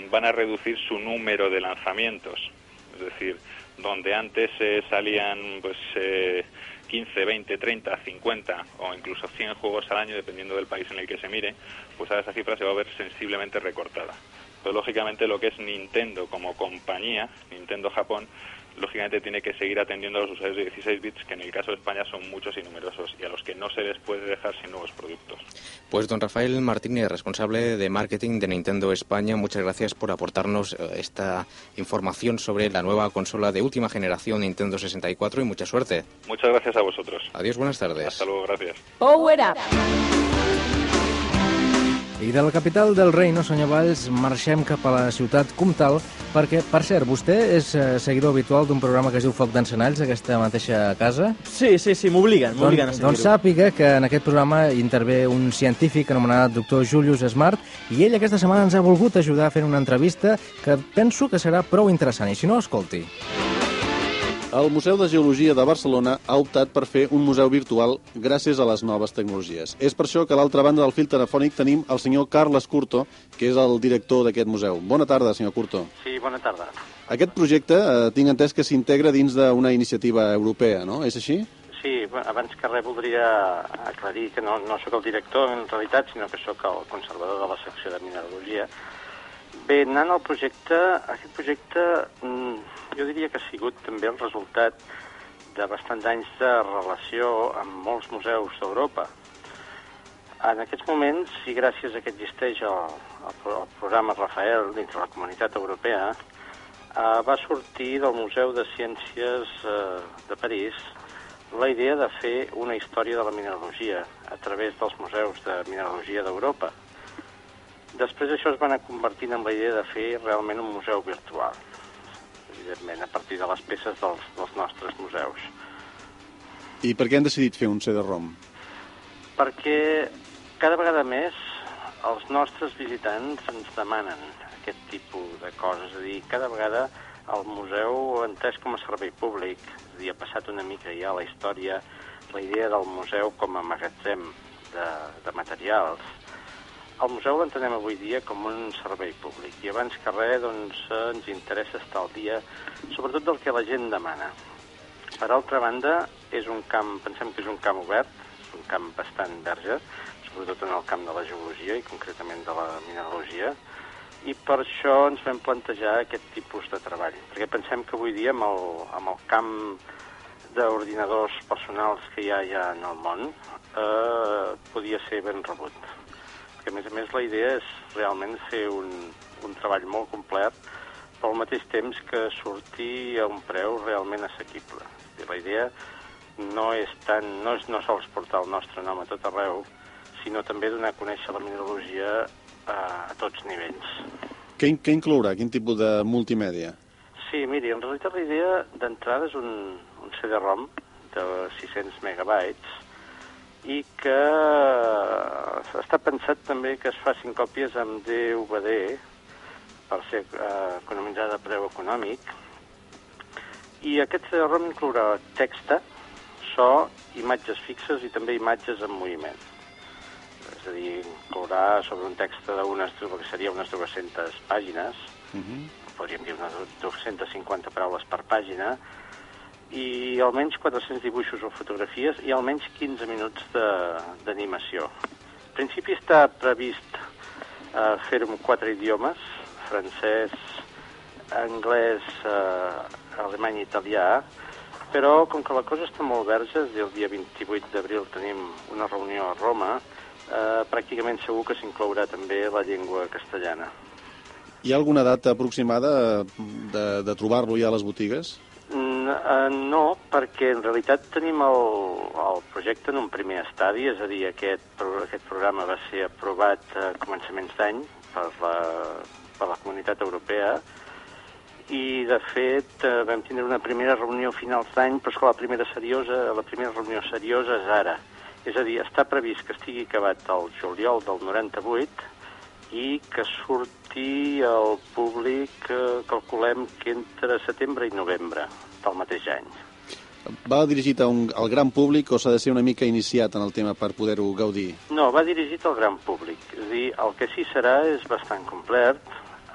van a reducir su número de lanzamientos. Es decir, donde antes eh, salían pues eh, 15, 20, 30, 50 o incluso 100 juegos al año, dependiendo del país en el que se mire, pues ahora esa cifra se va a ver sensiblemente recortada. Pero lógicamente lo que es Nintendo como compañía, Nintendo Japón, lógicamente tiene que seguir atendiendo a los usuarios de 16 bits, que en el caso de España son muchos y numerosos, y a los que no se les puede dejar sin nuevos productos. Pues don Rafael Martínez, responsable de marketing de Nintendo España, muchas gracias por aportarnos eh, esta información sobre la nueva consola de última generación Nintendo 64 y mucha suerte. Muchas gracias a vosotros. Adiós, buenas tardes. Hasta luego, gracias. Power Up. I de la capital del reino, senyor Valls, marxem cap a la ciutat comtal, perquè, per cert, vostè és eh, seguidor habitual d'un programa que es diu Foc d'Encenalls, aquesta mateixa casa? Sí, sí, sí, m'obliguen, m'obliguen doncs, a seguir-ho. Doncs sàpiga que en aquest programa intervé un científic anomenat doctor Julius Smart i ell aquesta setmana ens ha volgut ajudar fent una entrevista que penso que serà prou interessant, i si no, escolti. El Museu de Geologia de Barcelona ha optat per fer un museu virtual gràcies a les noves tecnologies. És per això que a l'altra banda del fil telefònic tenim el senyor Carles Curto, que és el director d'aquest museu. Bona tarda, senyor Curto. Sí, bona tarda. Aquest projecte eh, tinc entès que s'integra dins d'una iniciativa europea, no? És així? Sí, abans que res voldria aclarir que no, no sóc el director en realitat, sinó que sóc el conservador de la secció de mineralogia. Bé, anant al projecte, aquest projecte jo diria que ha sigut també el resultat de bastants anys de relació amb molts museus d'Europa. En aquests moments, i gràcies a que existeix el, el, el programa Rafael dintre la comunitat europea, eh, va sortir del Museu de Ciències eh, de París la idea de fer una història de la mineralogia a través dels museus de mineralogia d'Europa. Després això es va anar convertint en la idea de fer realment un museu virtual, evidentment, a partir de les peces dels, dels nostres museus. I per què han decidit fer un CD-ROM? Perquè cada vegada més els nostres visitants ens demanen aquest tipus de coses, és a dir, cada vegada el museu entès com a servei públic, és a dir, ha passat una mica ja a la història la idea del museu com a magatzem de, de materials. El museu l'entenem avui dia com un servei públic i abans que res doncs, ens interessa estar al dia sobretot del que la gent demana. Per altra banda, és un camp, pensem que és un camp obert, un camp bastant verge, sobretot en el camp de la geologia i concretament de la mineralogia, i per això ens vam plantejar aquest tipus de treball, perquè pensem que avui dia amb el, amb el camp d'ordinadors personals que hi ha ja en el món eh, podia ser ben rebut. Perquè, a més a més, la idea és realment fer un, un treball molt complet, però al mateix temps que surti a un preu realment assequible. I la idea no és tant, no és no sols portar el nostre nom a tot arreu, sinó també donar a conèixer la mineralogia a, a tots nivells. Què, què inclourà? Quin tipus de multimèdia? Sí, miri, en realitat la idea d'entrada és un, un CD-ROM de 600 megabytes i que està pensat també que es facin còpies amb DVD per ser eh, economitzada a preu econòmic i aquest CD-ROM inclourà texta, so, imatges fixes i també imatges en moviment. És a dir, inclourà sobre un text d'unes, que seria unes 200 pàgines, Uh -huh. podríem dir unes 250 paraules per pàgina, i almenys 400 dibuixos o fotografies i almenys 15 minuts d'animació. En principi està previst eh, fer-ho en quatre idiomes, francès, anglès, eh, alemany i italià, però com que la cosa està molt verge, el dia 28 d'abril tenim una reunió a Roma, eh, pràcticament segur que s'inclourà també la llengua castellana. Hi ha alguna data aproximada de, de trobar-lo ja a les botigues? Eh, no, perquè en realitat tenim el, el projecte en un primer estadi, és a dir, aquest, aquest programa va ser aprovat a començaments d'any per la, per la comunitat europea i, de fet, eh, vam tindre una primera reunió a finals d'any, però és que la primera seriosa, la primera reunió seriosa és ara. És a dir, està previst que estigui acabat el juliol del 98 i que surti al públic, eh, calculem que entre setembre i novembre del mateix any. Va dirigit a un, al gran públic o s'ha de ser una mica iniciat en el tema per poder-ho gaudir? No, va dirigit al gran públic. És dir, el que sí serà és bastant complet.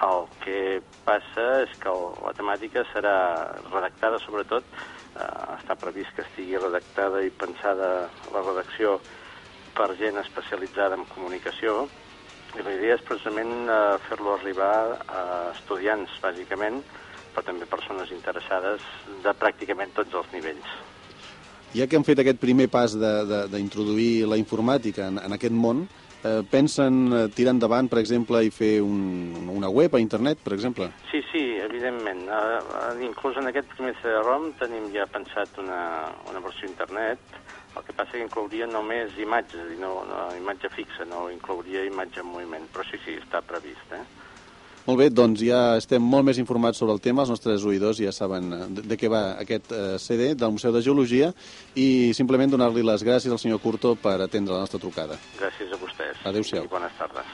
El que passa és que la temàtica serà redactada, sobretot, eh, està previst que estigui redactada i pensada la redacció per gent especialitzada en comunicació, i la idea és precisament eh, fer-lo arribar a estudiants, bàsicament, però també persones interessades de pràcticament tots els nivells. Ja que han fet aquest primer pas d'introduir la informàtica en, en aquest món, eh, pensen eh, tirar endavant, per exemple, i fer un, una web a internet, per exemple? Sí, sí, evidentment. Uh, inclús en aquest primer CD-ROM tenim ja pensat una, una versió internet, el que passa que inclouria només imatges, no, no imatge fixa, no inclouria imatge en moviment, però sí, sí, està previst, eh? Molt bé, doncs ja estem molt més informats sobre el tema, els nostres oïdors ja saben eh, de, de què va aquest eh, CD del Museu de Geologia i simplement donar-li les gràcies al senyor Curto per atendre la nostra trucada. Gràcies a vostès. Adéu-siau. I bones tardes.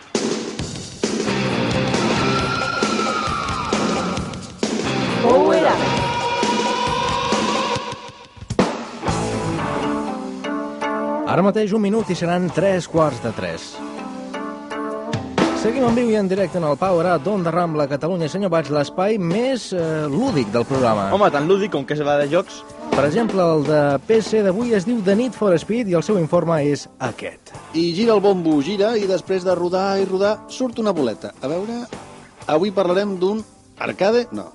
Power Up. Ara mateix un minut i seran tres quarts de tres. Seguim en viu i en directe en el Power Up d'Onda Rambla Catalunya. Senyor Bats, l'espai més eh, lúdic del programa. Home, tan lúdic com que se va de jocs. Per exemple, el de PC d'avui es diu The Need for Speed i el seu informe és aquest. I gira el bombo, gira, i després de rodar i rodar surt una boleta. A veure, avui parlarem d'un arcade? No,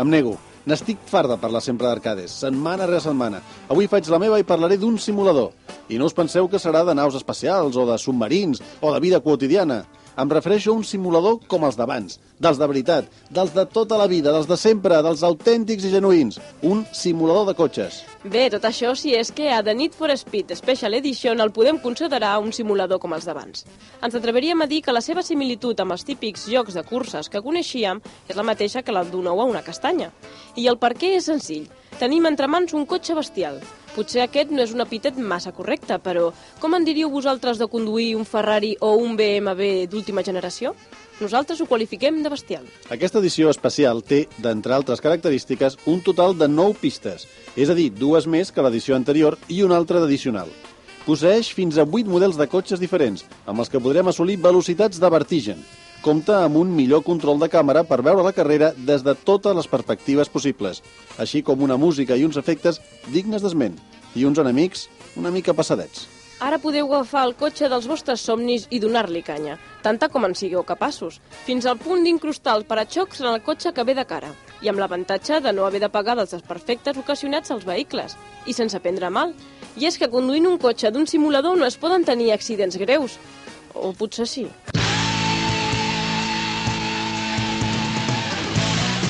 em nego. N'estic fart de parlar sempre d'arcades, setmana rere setmana. Avui faig la meva i parlaré d'un simulador. I no us penseu que serà de naus espacials, o de submarins, o de vida quotidiana. Em refereixo a un simulador com els d'abans, dels de veritat, dels de tota la vida, dels de sempre, dels autèntics i genuïns. Un simulador de cotxes. Bé, tot això si és que a The Need for Speed Special Edition el podem considerar un simulador com els d'abans. Ens atreveríem a dir que la seva similitud amb els típics jocs de curses que coneixíem és la mateixa que la d'un ou a una castanya. I el per què és senzill. Tenim entre mans un cotxe bestial. Potser aquest no és un epítet massa correcte, però com en diríeu vosaltres de conduir un Ferrari o un BMW d'última generació? Nosaltres ho qualifiquem de bestial. Aquesta edició especial té, d'entre altres característiques, un total de 9 pistes, és a dir, dues més que l'edició anterior i una altra d'addicional. Posseix fins a 8 models de cotxes diferents, amb els que podrem assolir velocitats de vertigen. Compta amb un millor control de càmera per veure la carrera des de totes les perspectives possibles, així com una música i uns efectes dignes d'esment, i uns enemics una mica passadets. Ara podeu agafar el cotxe dels vostres somnis i donar-li canya, tanta com en sigueu capaços, fins al punt d'incrustar el paraxocs en el cotxe que ve de cara, i amb l'avantatge de no haver de pagar dels desperfectes ocasionats als vehicles, i sense prendre mal. I és que conduint un cotxe d'un simulador no es poden tenir accidents greus. O potser sí.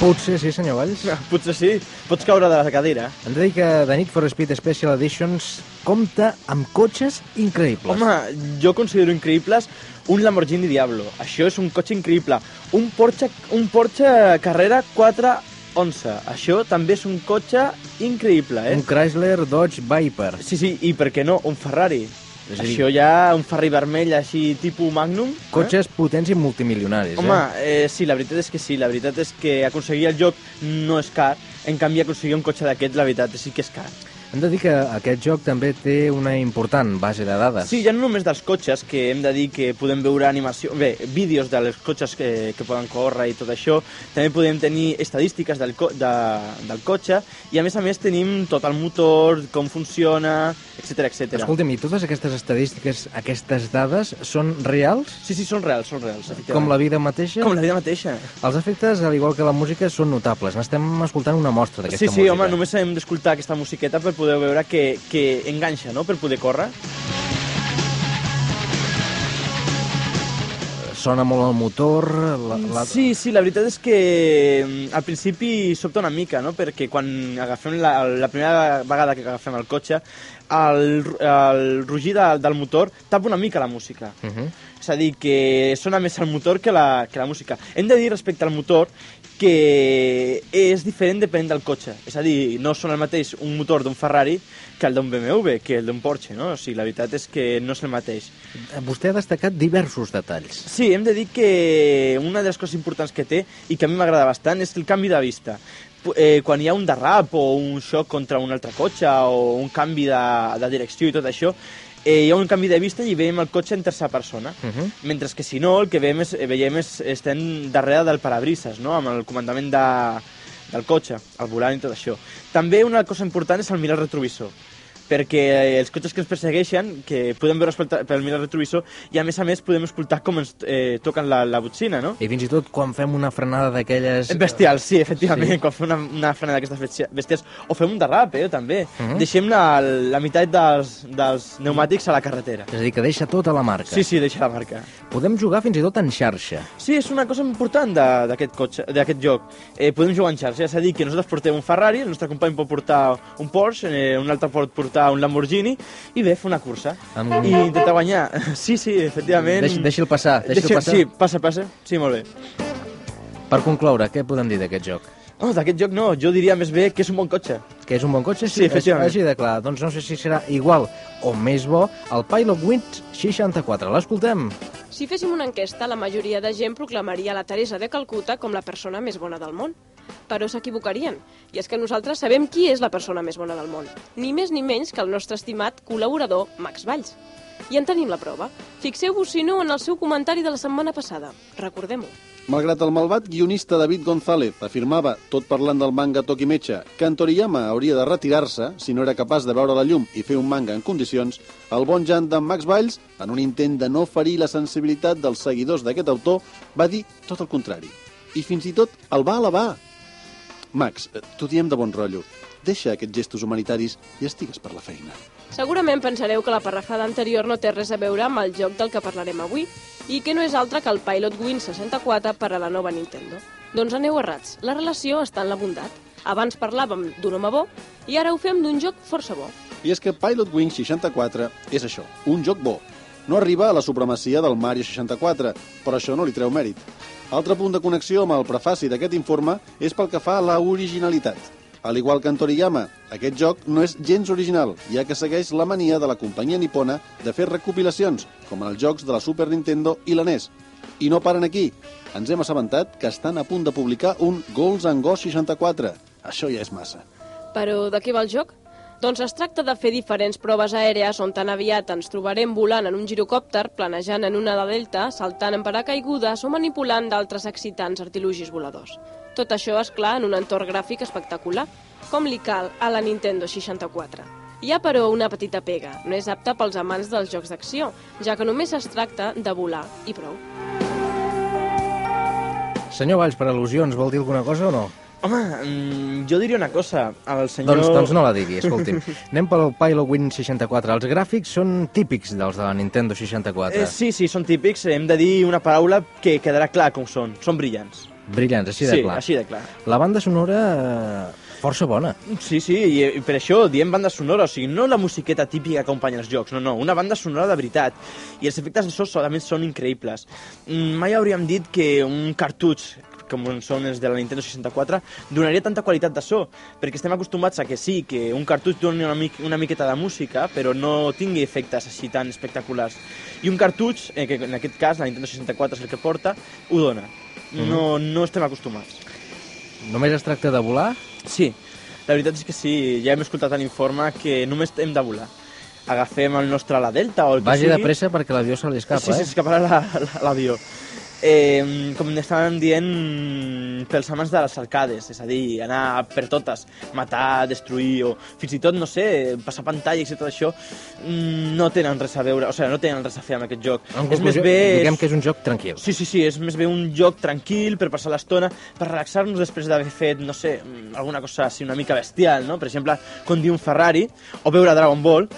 Potser sí, senyor Valls. Potser sí. Pots caure de la cadira. Ens dit que The Need for Speed Special Editions compta amb cotxes increïbles. Home, jo considero increïbles un Lamborghini Diablo. Això és un cotxe increïble. Un Porsche, un Porsche Carrera 411. Això també és un cotxe increïble, eh? Un Chrysler Dodge Viper. Sí, sí, i per què no? Un Ferrari. És dir- Això ja, un Ferrari vermell així, tipus Magnum. Cotxes potents i multimilionaris, Home, eh? eh, sí, la veritat és que sí. La veritat és que aconseguir el joc no és car. En canvi, aconseguir un cotxe d'aquest, la veritat, sí que és car. Hem de dir que aquest joc també té una important base de dades. Sí, ja no només dels cotxes, que hem de dir que podem veure animació, bé, vídeos dels cotxes que, que poden córrer i tot això, també podem tenir estadístiques del, co de, del cotxe, i a més a més tenim tot el motor, com funciona, etc etc. Escolta'm, i totes aquestes estadístiques, aquestes dades, són reals? Sí, sí, són reals, són reals, efectivament. Com la vida mateixa? Com la vida mateixa. Els efectes, al igual que la música, són notables. N'estem escoltant una mostra d'aquesta Sí, sí, música. home, només hem d'escoltar aquesta musiqueta per poder veure que, que enganxa, no?, per poder córrer. Sona molt el motor... La, la... Sí, sí, la veritat és que mm, al principi sobta una mica, no?, perquè quan agafem la, la primera vegada que agafem el cotxe, el, el rugir de, del motor tapa una mica la música. Uh -huh. És a dir, que sona més el motor que la, que la música. Hem de dir respecte al motor que és diferent depenent del cotxe. És a dir, no sona el mateix un motor d'un Ferrari que el d'un BMW, que el d'un Porsche, no? O sigui, la veritat és que no és el mateix. Vostè ha destacat diversos detalls. Sí, hem de dir que una de les coses importants que té i que a mi m'agrada bastant és el canvi de vista. Eh, quan hi ha un derrap o un xoc contra un altre cotxe o un canvi de, de direcció i tot això, eh, hi ha un canvi de vista i veiem el cotxe en tercera persona. Uh -huh. Mentre que si no, el que veiem, és, eh, veiem és, estem darrere del parabrises, no? amb el comandament de, del cotxe, el volant i tot això. També una cosa important és el mirar el retrovisor perquè eh, els cotxes que ens persegueixen, que podem veure pel, mirar retrovisor, i a més a més podem escoltar com ens eh, toquen la, la botzina, no? I fins i tot quan fem una frenada d'aquelles... Bestial, sí, efectivament, Sí. quan fem una, una frenada d'aquestes bestia- bèsties, o fem un derrap, eh, també. Mhm. Uh -huh. Deixem la, la meitat dels, dels pneumàtics a la carretera. És a dir, que deixa tota la marca. Sí, sí, deixa la marca. Podem jugar fins i tot en xarxa. Sí, és una cosa important d'aquest cotxe, d'aquest joc. Eh, podem jugar en xarxa, és a dir, que nosaltres portem un Ferrari, el nostre company pot portar un Porsche, eh, un altre pot portar un Lamborghini, i bé, fer una cursa. Amb- I intentar guanyar. Sí, sí, efectivament. Deix, deixi'l passar, deixi'l Deixa- passar. Sí, passa, passa. Sí, molt bé. Per concloure, què podem dir d'aquest joc? Oh, d'aquest joc no, jo diria més bé que és un bon cotxe. Que és un bon cotxe? Sí, efectivament. Així de clar. Doncs no sé si serà igual o més bo el Pilot Wins 64. L'escoltem. Si féssim una enquesta, la majoria de gent proclamaria la Teresa de Calcuta com la persona més bona del món. Però s'equivocarien. I és que nosaltres sabem qui és la persona més bona del món. Ni més ni menys que el nostre estimat col·laborador Max Valls. I en tenim la prova. Fixeu-vos, si no, en el seu comentari de la setmana passada. Recordem-ho. Malgrat el malvat guionista David González afirmava, tot parlant del manga Tokimecha, que en Toriyama hauria de retirar-se si no era capaç de veure la llum i fer un manga en condicions, el bon Jan d'en Max Valls, en un intent de no ferir la sensibilitat dels seguidors d'aquest autor, va dir tot el contrari. I fins i tot el va elevar. Max, eh, t'ho diem de bon rotllo. Deixa aquests gestos humanitaris i estigues per la feina. Segurament pensareu que la parrafada anterior no té res a veure amb el joc del que parlarem avui, i que no és altre que el Pilot Win 64 per a la nova Nintendo. Doncs aneu errats, la relació està en la bondat. Abans parlàvem d'un home bo i ara ho fem d'un joc força bo. I és que Pilot Wing 64 és això, un joc bo. No arriba a la supremacia del Mario 64, però això no li treu mèrit. Altre punt de connexió amb el prefaci d'aquest informe és pel que fa a la originalitat. Al igual que en Toriyama, aquest joc no és gens original, ja que segueix la mania de la companyia nipona de fer recopilacions, com en els jocs de la Super Nintendo i la NES. I no paren aquí. Ens hem assabentat que estan a punt de publicar un Golds and Ghost 64. Això ja és massa. Però de què va el joc? Doncs es tracta de fer diferents proves aèries on tan aviat ens trobarem volant en un girocòpter, planejant en una de delta, saltant en paracaigudes o manipulant d'altres excitants artilugis voladors. Tot això, és clar, en un entorn gràfic espectacular, com li cal a la Nintendo 64. Hi ha, però, una petita pega. No és apta pels amants dels jocs d'acció, ja que només es tracta de volar i prou. Senyor Valls, per al·lusions, vol dir alguna cosa o no? Home, mm, jo diria una cosa. El senyor... Doncs, doncs no la digui, escolti'm. Anem pel Pilot Win 64. Els gràfics són típics dels de la Nintendo 64. Eh, sí, sí, són típics. Hem de dir una paraula que quedarà clar com són. Són brillants. Brillants, així de sí, clar. així de clar. La banda sonora, eh, força bona. Sí, sí, i, i per això diem banda sonora, o sigui, no la musiqueta típica que acompanya els jocs, no, no, una banda sonora de veritat. I els efectes de so solament són increïbles. Mm, mai hauríem dit que un cartutx com són els de la Nintendo 64, donaria tanta qualitat de so, perquè estem acostumats a que sí, que un cartutx doni una, mic una miqueta de música, però no tingui efectes així tan espectaculars. I un cartutx, eh, que en aquest cas la Nintendo 64 és el que porta, ho dona. No, no estem acostumats. Només es tracta de volar? Sí, la veritat és que sí, ja hem escoltat a l'informe que només hem de volar. Agafem el nostre ala delta o el que Vagi sigui. de pressa perquè l'avió se li escapa, sí, sí, eh? s'escaparà la- la- l'avió. Eh, com estàvem dient, pels amants de les arcades, és a dir, anar per totes, matar, destruir, o fins i tot, no sé, passar pantalles i tot això, mm, no tenen res a veure, o sigui, no tenen res a fer amb aquest joc. En és més bé... diguem que és un joc tranquil. Sí, sí, sí, és més bé un joc tranquil per passar l'estona, per relaxar-nos després d'haver fet, no sé, mm, alguna cosa així una mica bestial, no? Per exemple, conduir un Ferrari o veure Dragon Ball,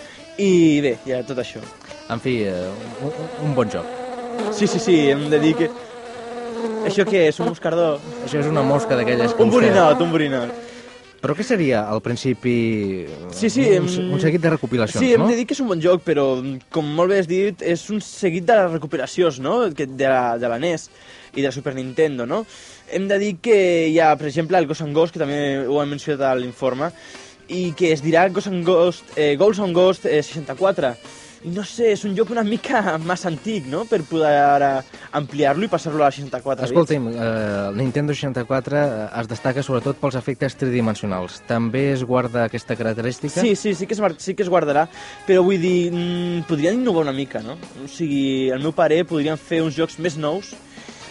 i bé, ja tot això. En fi, eh, un, un bon joc. Sí, sí, sí, hem de dir que... Això què és, un moscardó? Això és una mosca d'aquelles que Un borinot, un borinot. Però què seria, al principi, Sí, sí, un, em- un seguit de recopilacions, Sí, hem no? de dir que és un bon joc, però, com molt bé has dit, és un seguit de les recuperacions, no?, de la, de la NES i de la Super Nintendo, no? Hem de dir que hi ha, per exemple, el Ghost and Ghost, que també ho hem mencionat a l'informe, i que es dirà Ghost and Ghost, eh, Ghost and Ghost eh, 64. No sé, és un joc una mica massa antic, no?, per poder ara ampliar-lo i passar-lo a la 64 bits. Escolti'm, eh, el Nintendo 64 eh, es destaca sobretot pels efectes tridimensionals. També es guarda aquesta característica? Sí, sí, sí que, es, sí que es guardarà, però vull dir, mm, podrien innovar una mica, no? O sigui, al meu parer, podrien fer uns jocs més nous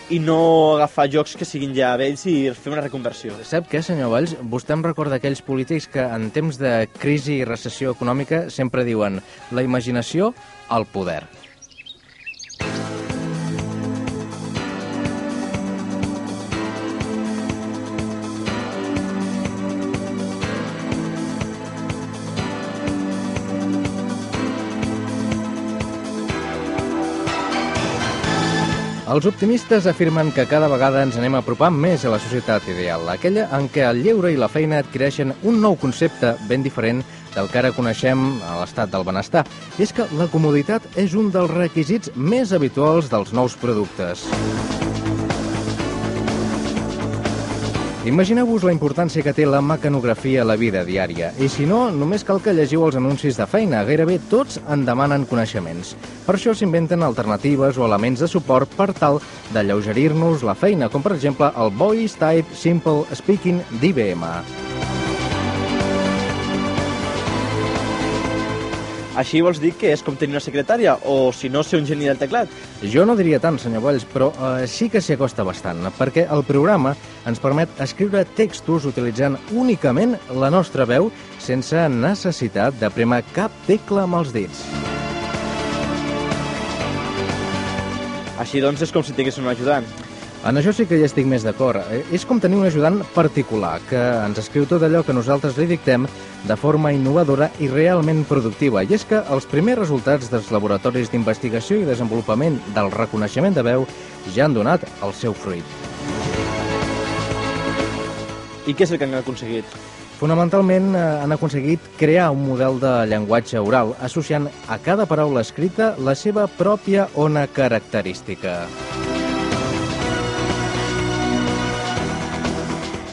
i no agafar jocs que siguin ja vells i fer una reconversió. Sap què, senyor Valls? Vostè em recorda aquells polítics que en temps de crisi i recessió econòmica sempre diuen la imaginació al poder. Els optimistes afirmen que cada vegada ens anem apropant més a la societat ideal, aquella en què el lleure i la feina adquireixen un nou concepte ben diferent del que ara coneixem a l'estat del benestar. I és que la comoditat és un dels requisits més habituals dels nous productes. Imagineu-vos la importància que té la mecanografia a la vida diària. I si no, només cal que llegiu els anuncis de feina. Gairebé tots en demanen coneixements. Per això s'inventen alternatives o elements de suport per tal d'alleugerir-nos la feina, com per exemple el Voice Type Simple Speaking d'IBM. Així vols dir que és com tenir una secretària o, si no, ser un geni del teclat? Jo no diria tant, senyor Valls, però eh, sí que s'hi acosta bastant, perquè el programa ens permet escriure textos utilitzant únicament la nostra veu sense necessitat de premar cap tecla amb els dits. Així doncs és com si tingués un ajudant. En això sí que hi estic més d'acord. Eh, És com tenir un ajudant particular que ens escriu tot allò que nosaltres li dictem de forma innovadora i realment productiva. I és que els primers resultats dels laboratoris d'investigació i desenvolupament del reconeixement de veu ja han donat el seu fruit. I què és el que han aconseguit? Fonamentalment eh, han aconseguit crear un model de llenguatge oral associant a cada paraula escrita la seva pròpia ona característica.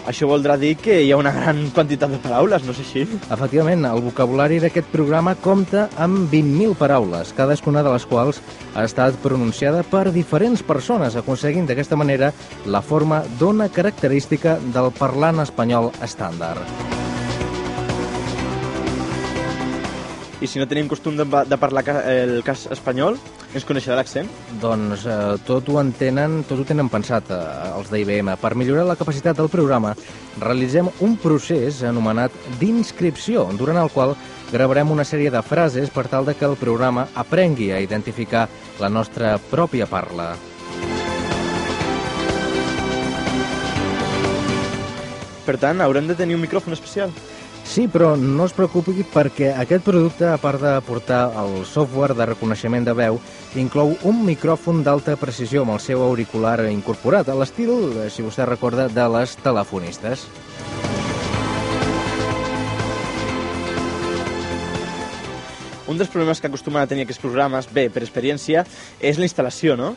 Això voldrà dir que hi ha una gran quantitat de paraules, no sé així? Efectivament, el vocabulari d'aquest programa compta amb 20.000 paraules, cadascuna de les quals ha estat pronunciada per diferents persones, aconseguint d'aquesta manera la forma d'ona característica del parlant espanyol estàndard. I si no tenim costum de, de parlar ca- el cas espanyol, ens coneixerà l'accent? Doncs eh, tot ho entenen, tot ho tenen pensat eh, els d'IBM. Per millorar la capacitat del programa, realitzem un procés anomenat d'inscripció, durant el qual gravarem una sèrie de frases per tal de que el programa aprengui a identificar la nostra pròpia parla. Per tant, haurem de tenir un micròfon especial. Sí, però no es preocupi perquè aquest producte, a part de portar el software de reconeixement de veu, inclou un micròfon d'alta precisió amb el seu auricular incorporat, a l'estil, eh, si vostè recorda, de les telefonistes. Un dels problemes que acostumen a tenir aquests programes, bé, per experiència, és la instal·lació, no?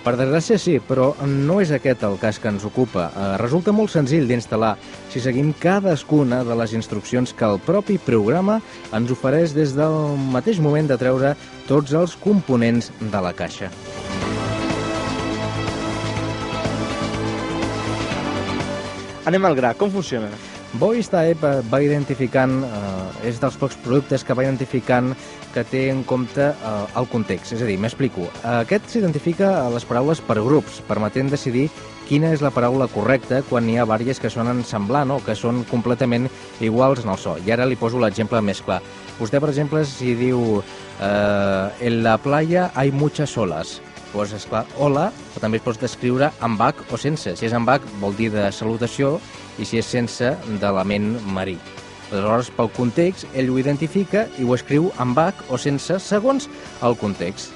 Per desgràcia sí, però no és aquest el cas que ens ocupa. Eh, resulta molt senzill d'instal·lar si seguim cadascuna de les instruccions que el propi programa ens ofereix des del mateix moment de treure tots els components de la caixa. Anem al gra, com funciona? VoiceType eh, va identificant, eh, és dels pocs productes que va identificant que té en compte eh, el context. És a dir, m'explico. Aquest s'identifica a les paraules per grups, permetent decidir quina és la paraula correcta quan hi ha vàries que sonen semblant o que són completament iguals en el so. I ara li poso l'exemple més clar. Vostè, per exemple, si diu eh, en la playa hay muchas olas, doncs, esclar, hola, però també es pot descriure amb H o sense. Si és amb H vol dir de salutació i si és sense, d'element marí. Aleshores, pel context, ell ho identifica i ho escriu amb H o sense, segons el context.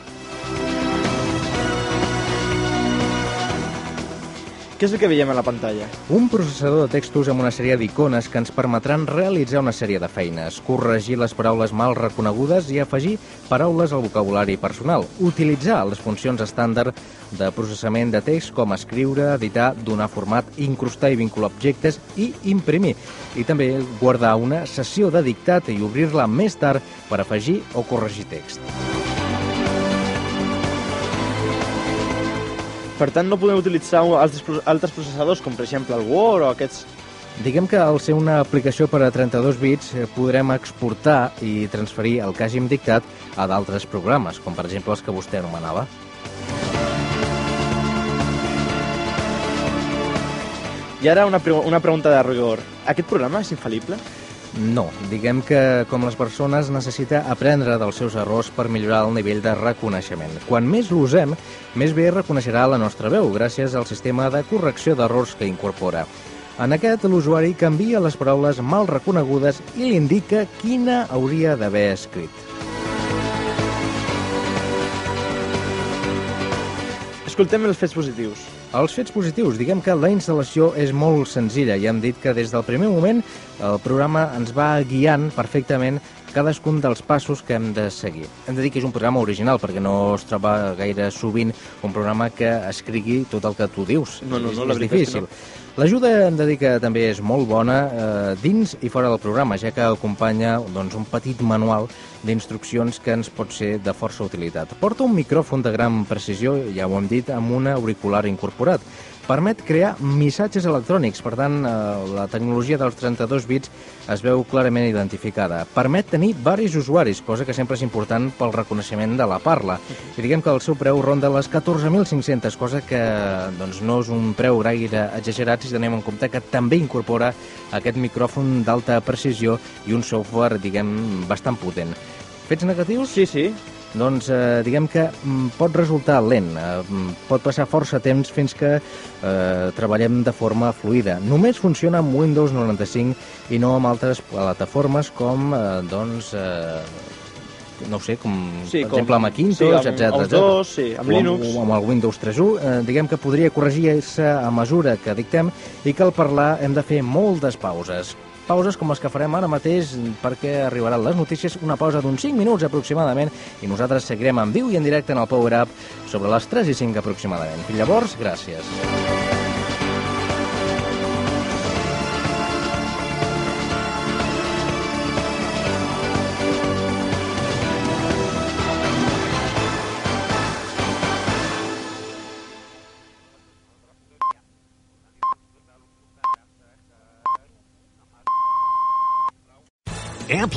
Què és el que veiem a la pantalla? Un processador de textos amb una sèrie d'icones que ens permetran realitzar una sèrie de feines, corregir les paraules mal reconegudes i afegir paraules al vocabulari personal, utilitzar les funcions estàndard de processament de text com escriure, editar, donar format, incrustar i vincular objectes i imprimir, i també guardar una sessió de dictat i obrir-la més tard per afegir o corregir text. Per tant, no podem utilitzar altres, pro- altres processadors, com per exemple el Word o aquests... Diguem que al ser una aplicació per a 32 bits eh, podrem exportar i transferir el que hàgim dictat a d'altres programes, com per exemple els que vostè anomenava. I ara una, pre una pregunta de rigor. Aquest programa és infal·lible? No, diguem que com les persones necessita aprendre dels seus errors per millorar el nivell de reconeixement. Quan més l'usem, més bé reconeixerà la nostra veu gràcies al sistema de correcció d'errors que incorpora. En aquest, l'usuari canvia les paraules mal reconegudes i li indica quina hauria d'haver escrit. Escoltem els fets positius. Els fets positius, diguem que la instal·lació és molt senzilla. Ja hem dit que des del primer moment el programa ens va guiant perfectament cadascun dels passos que hem de seguir. Hem de dir que és un programa original, perquè no es troba gaire sovint un programa que escrigui tot el que tu dius. No, no, és, no, la és que difícil. L'ajuda hem de dir que també és molt bona eh, dins i fora del programa, ja que acompanya doncs, un petit manual d'instruccions que ens pot ser de força utilitat. Porta un micròfon de gran precisió, ja ho hem dit, amb un auricular incorporat. Permet crear missatges electrònics, per tant, eh, la tecnologia dels 32 bits es veu clarament identificada. Permet tenir varis usuaris, cosa que sempre és important pel reconeixement de la parla. I diguem que el seu preu ronda les 14.500, cosa que doncs, no és un preu gaire exagerat si tenem en compte que també incorpora aquest micròfon d'alta precisió i un software, diguem, bastant potent. Fets negatius? Sí, sí. Doncs eh, diguem que mm, pot resultar lent, eh, mm, pot passar força temps fins que eh, treballem de forma fluida. Només funciona amb Windows 95 i no amb altres plataformes com, eh, doncs, eh, no sé, com Sí, per com- exemple amb Macintosh, sí, amb etc. els dos, sí, amb o Linux. O amb el Windows 3.1, eh, diguem que podria corregir-se a mesura que dictem i que al parlar hem de fer moltes pauses. Pauses com les que farem ara mateix perquè arribaran les notícies, una pausa d'uns 5 minuts aproximadament i nosaltres seguirem en viu i en directe en el Power Up sobre les 3 i 5 aproximadament. Fins llavors, gràcies.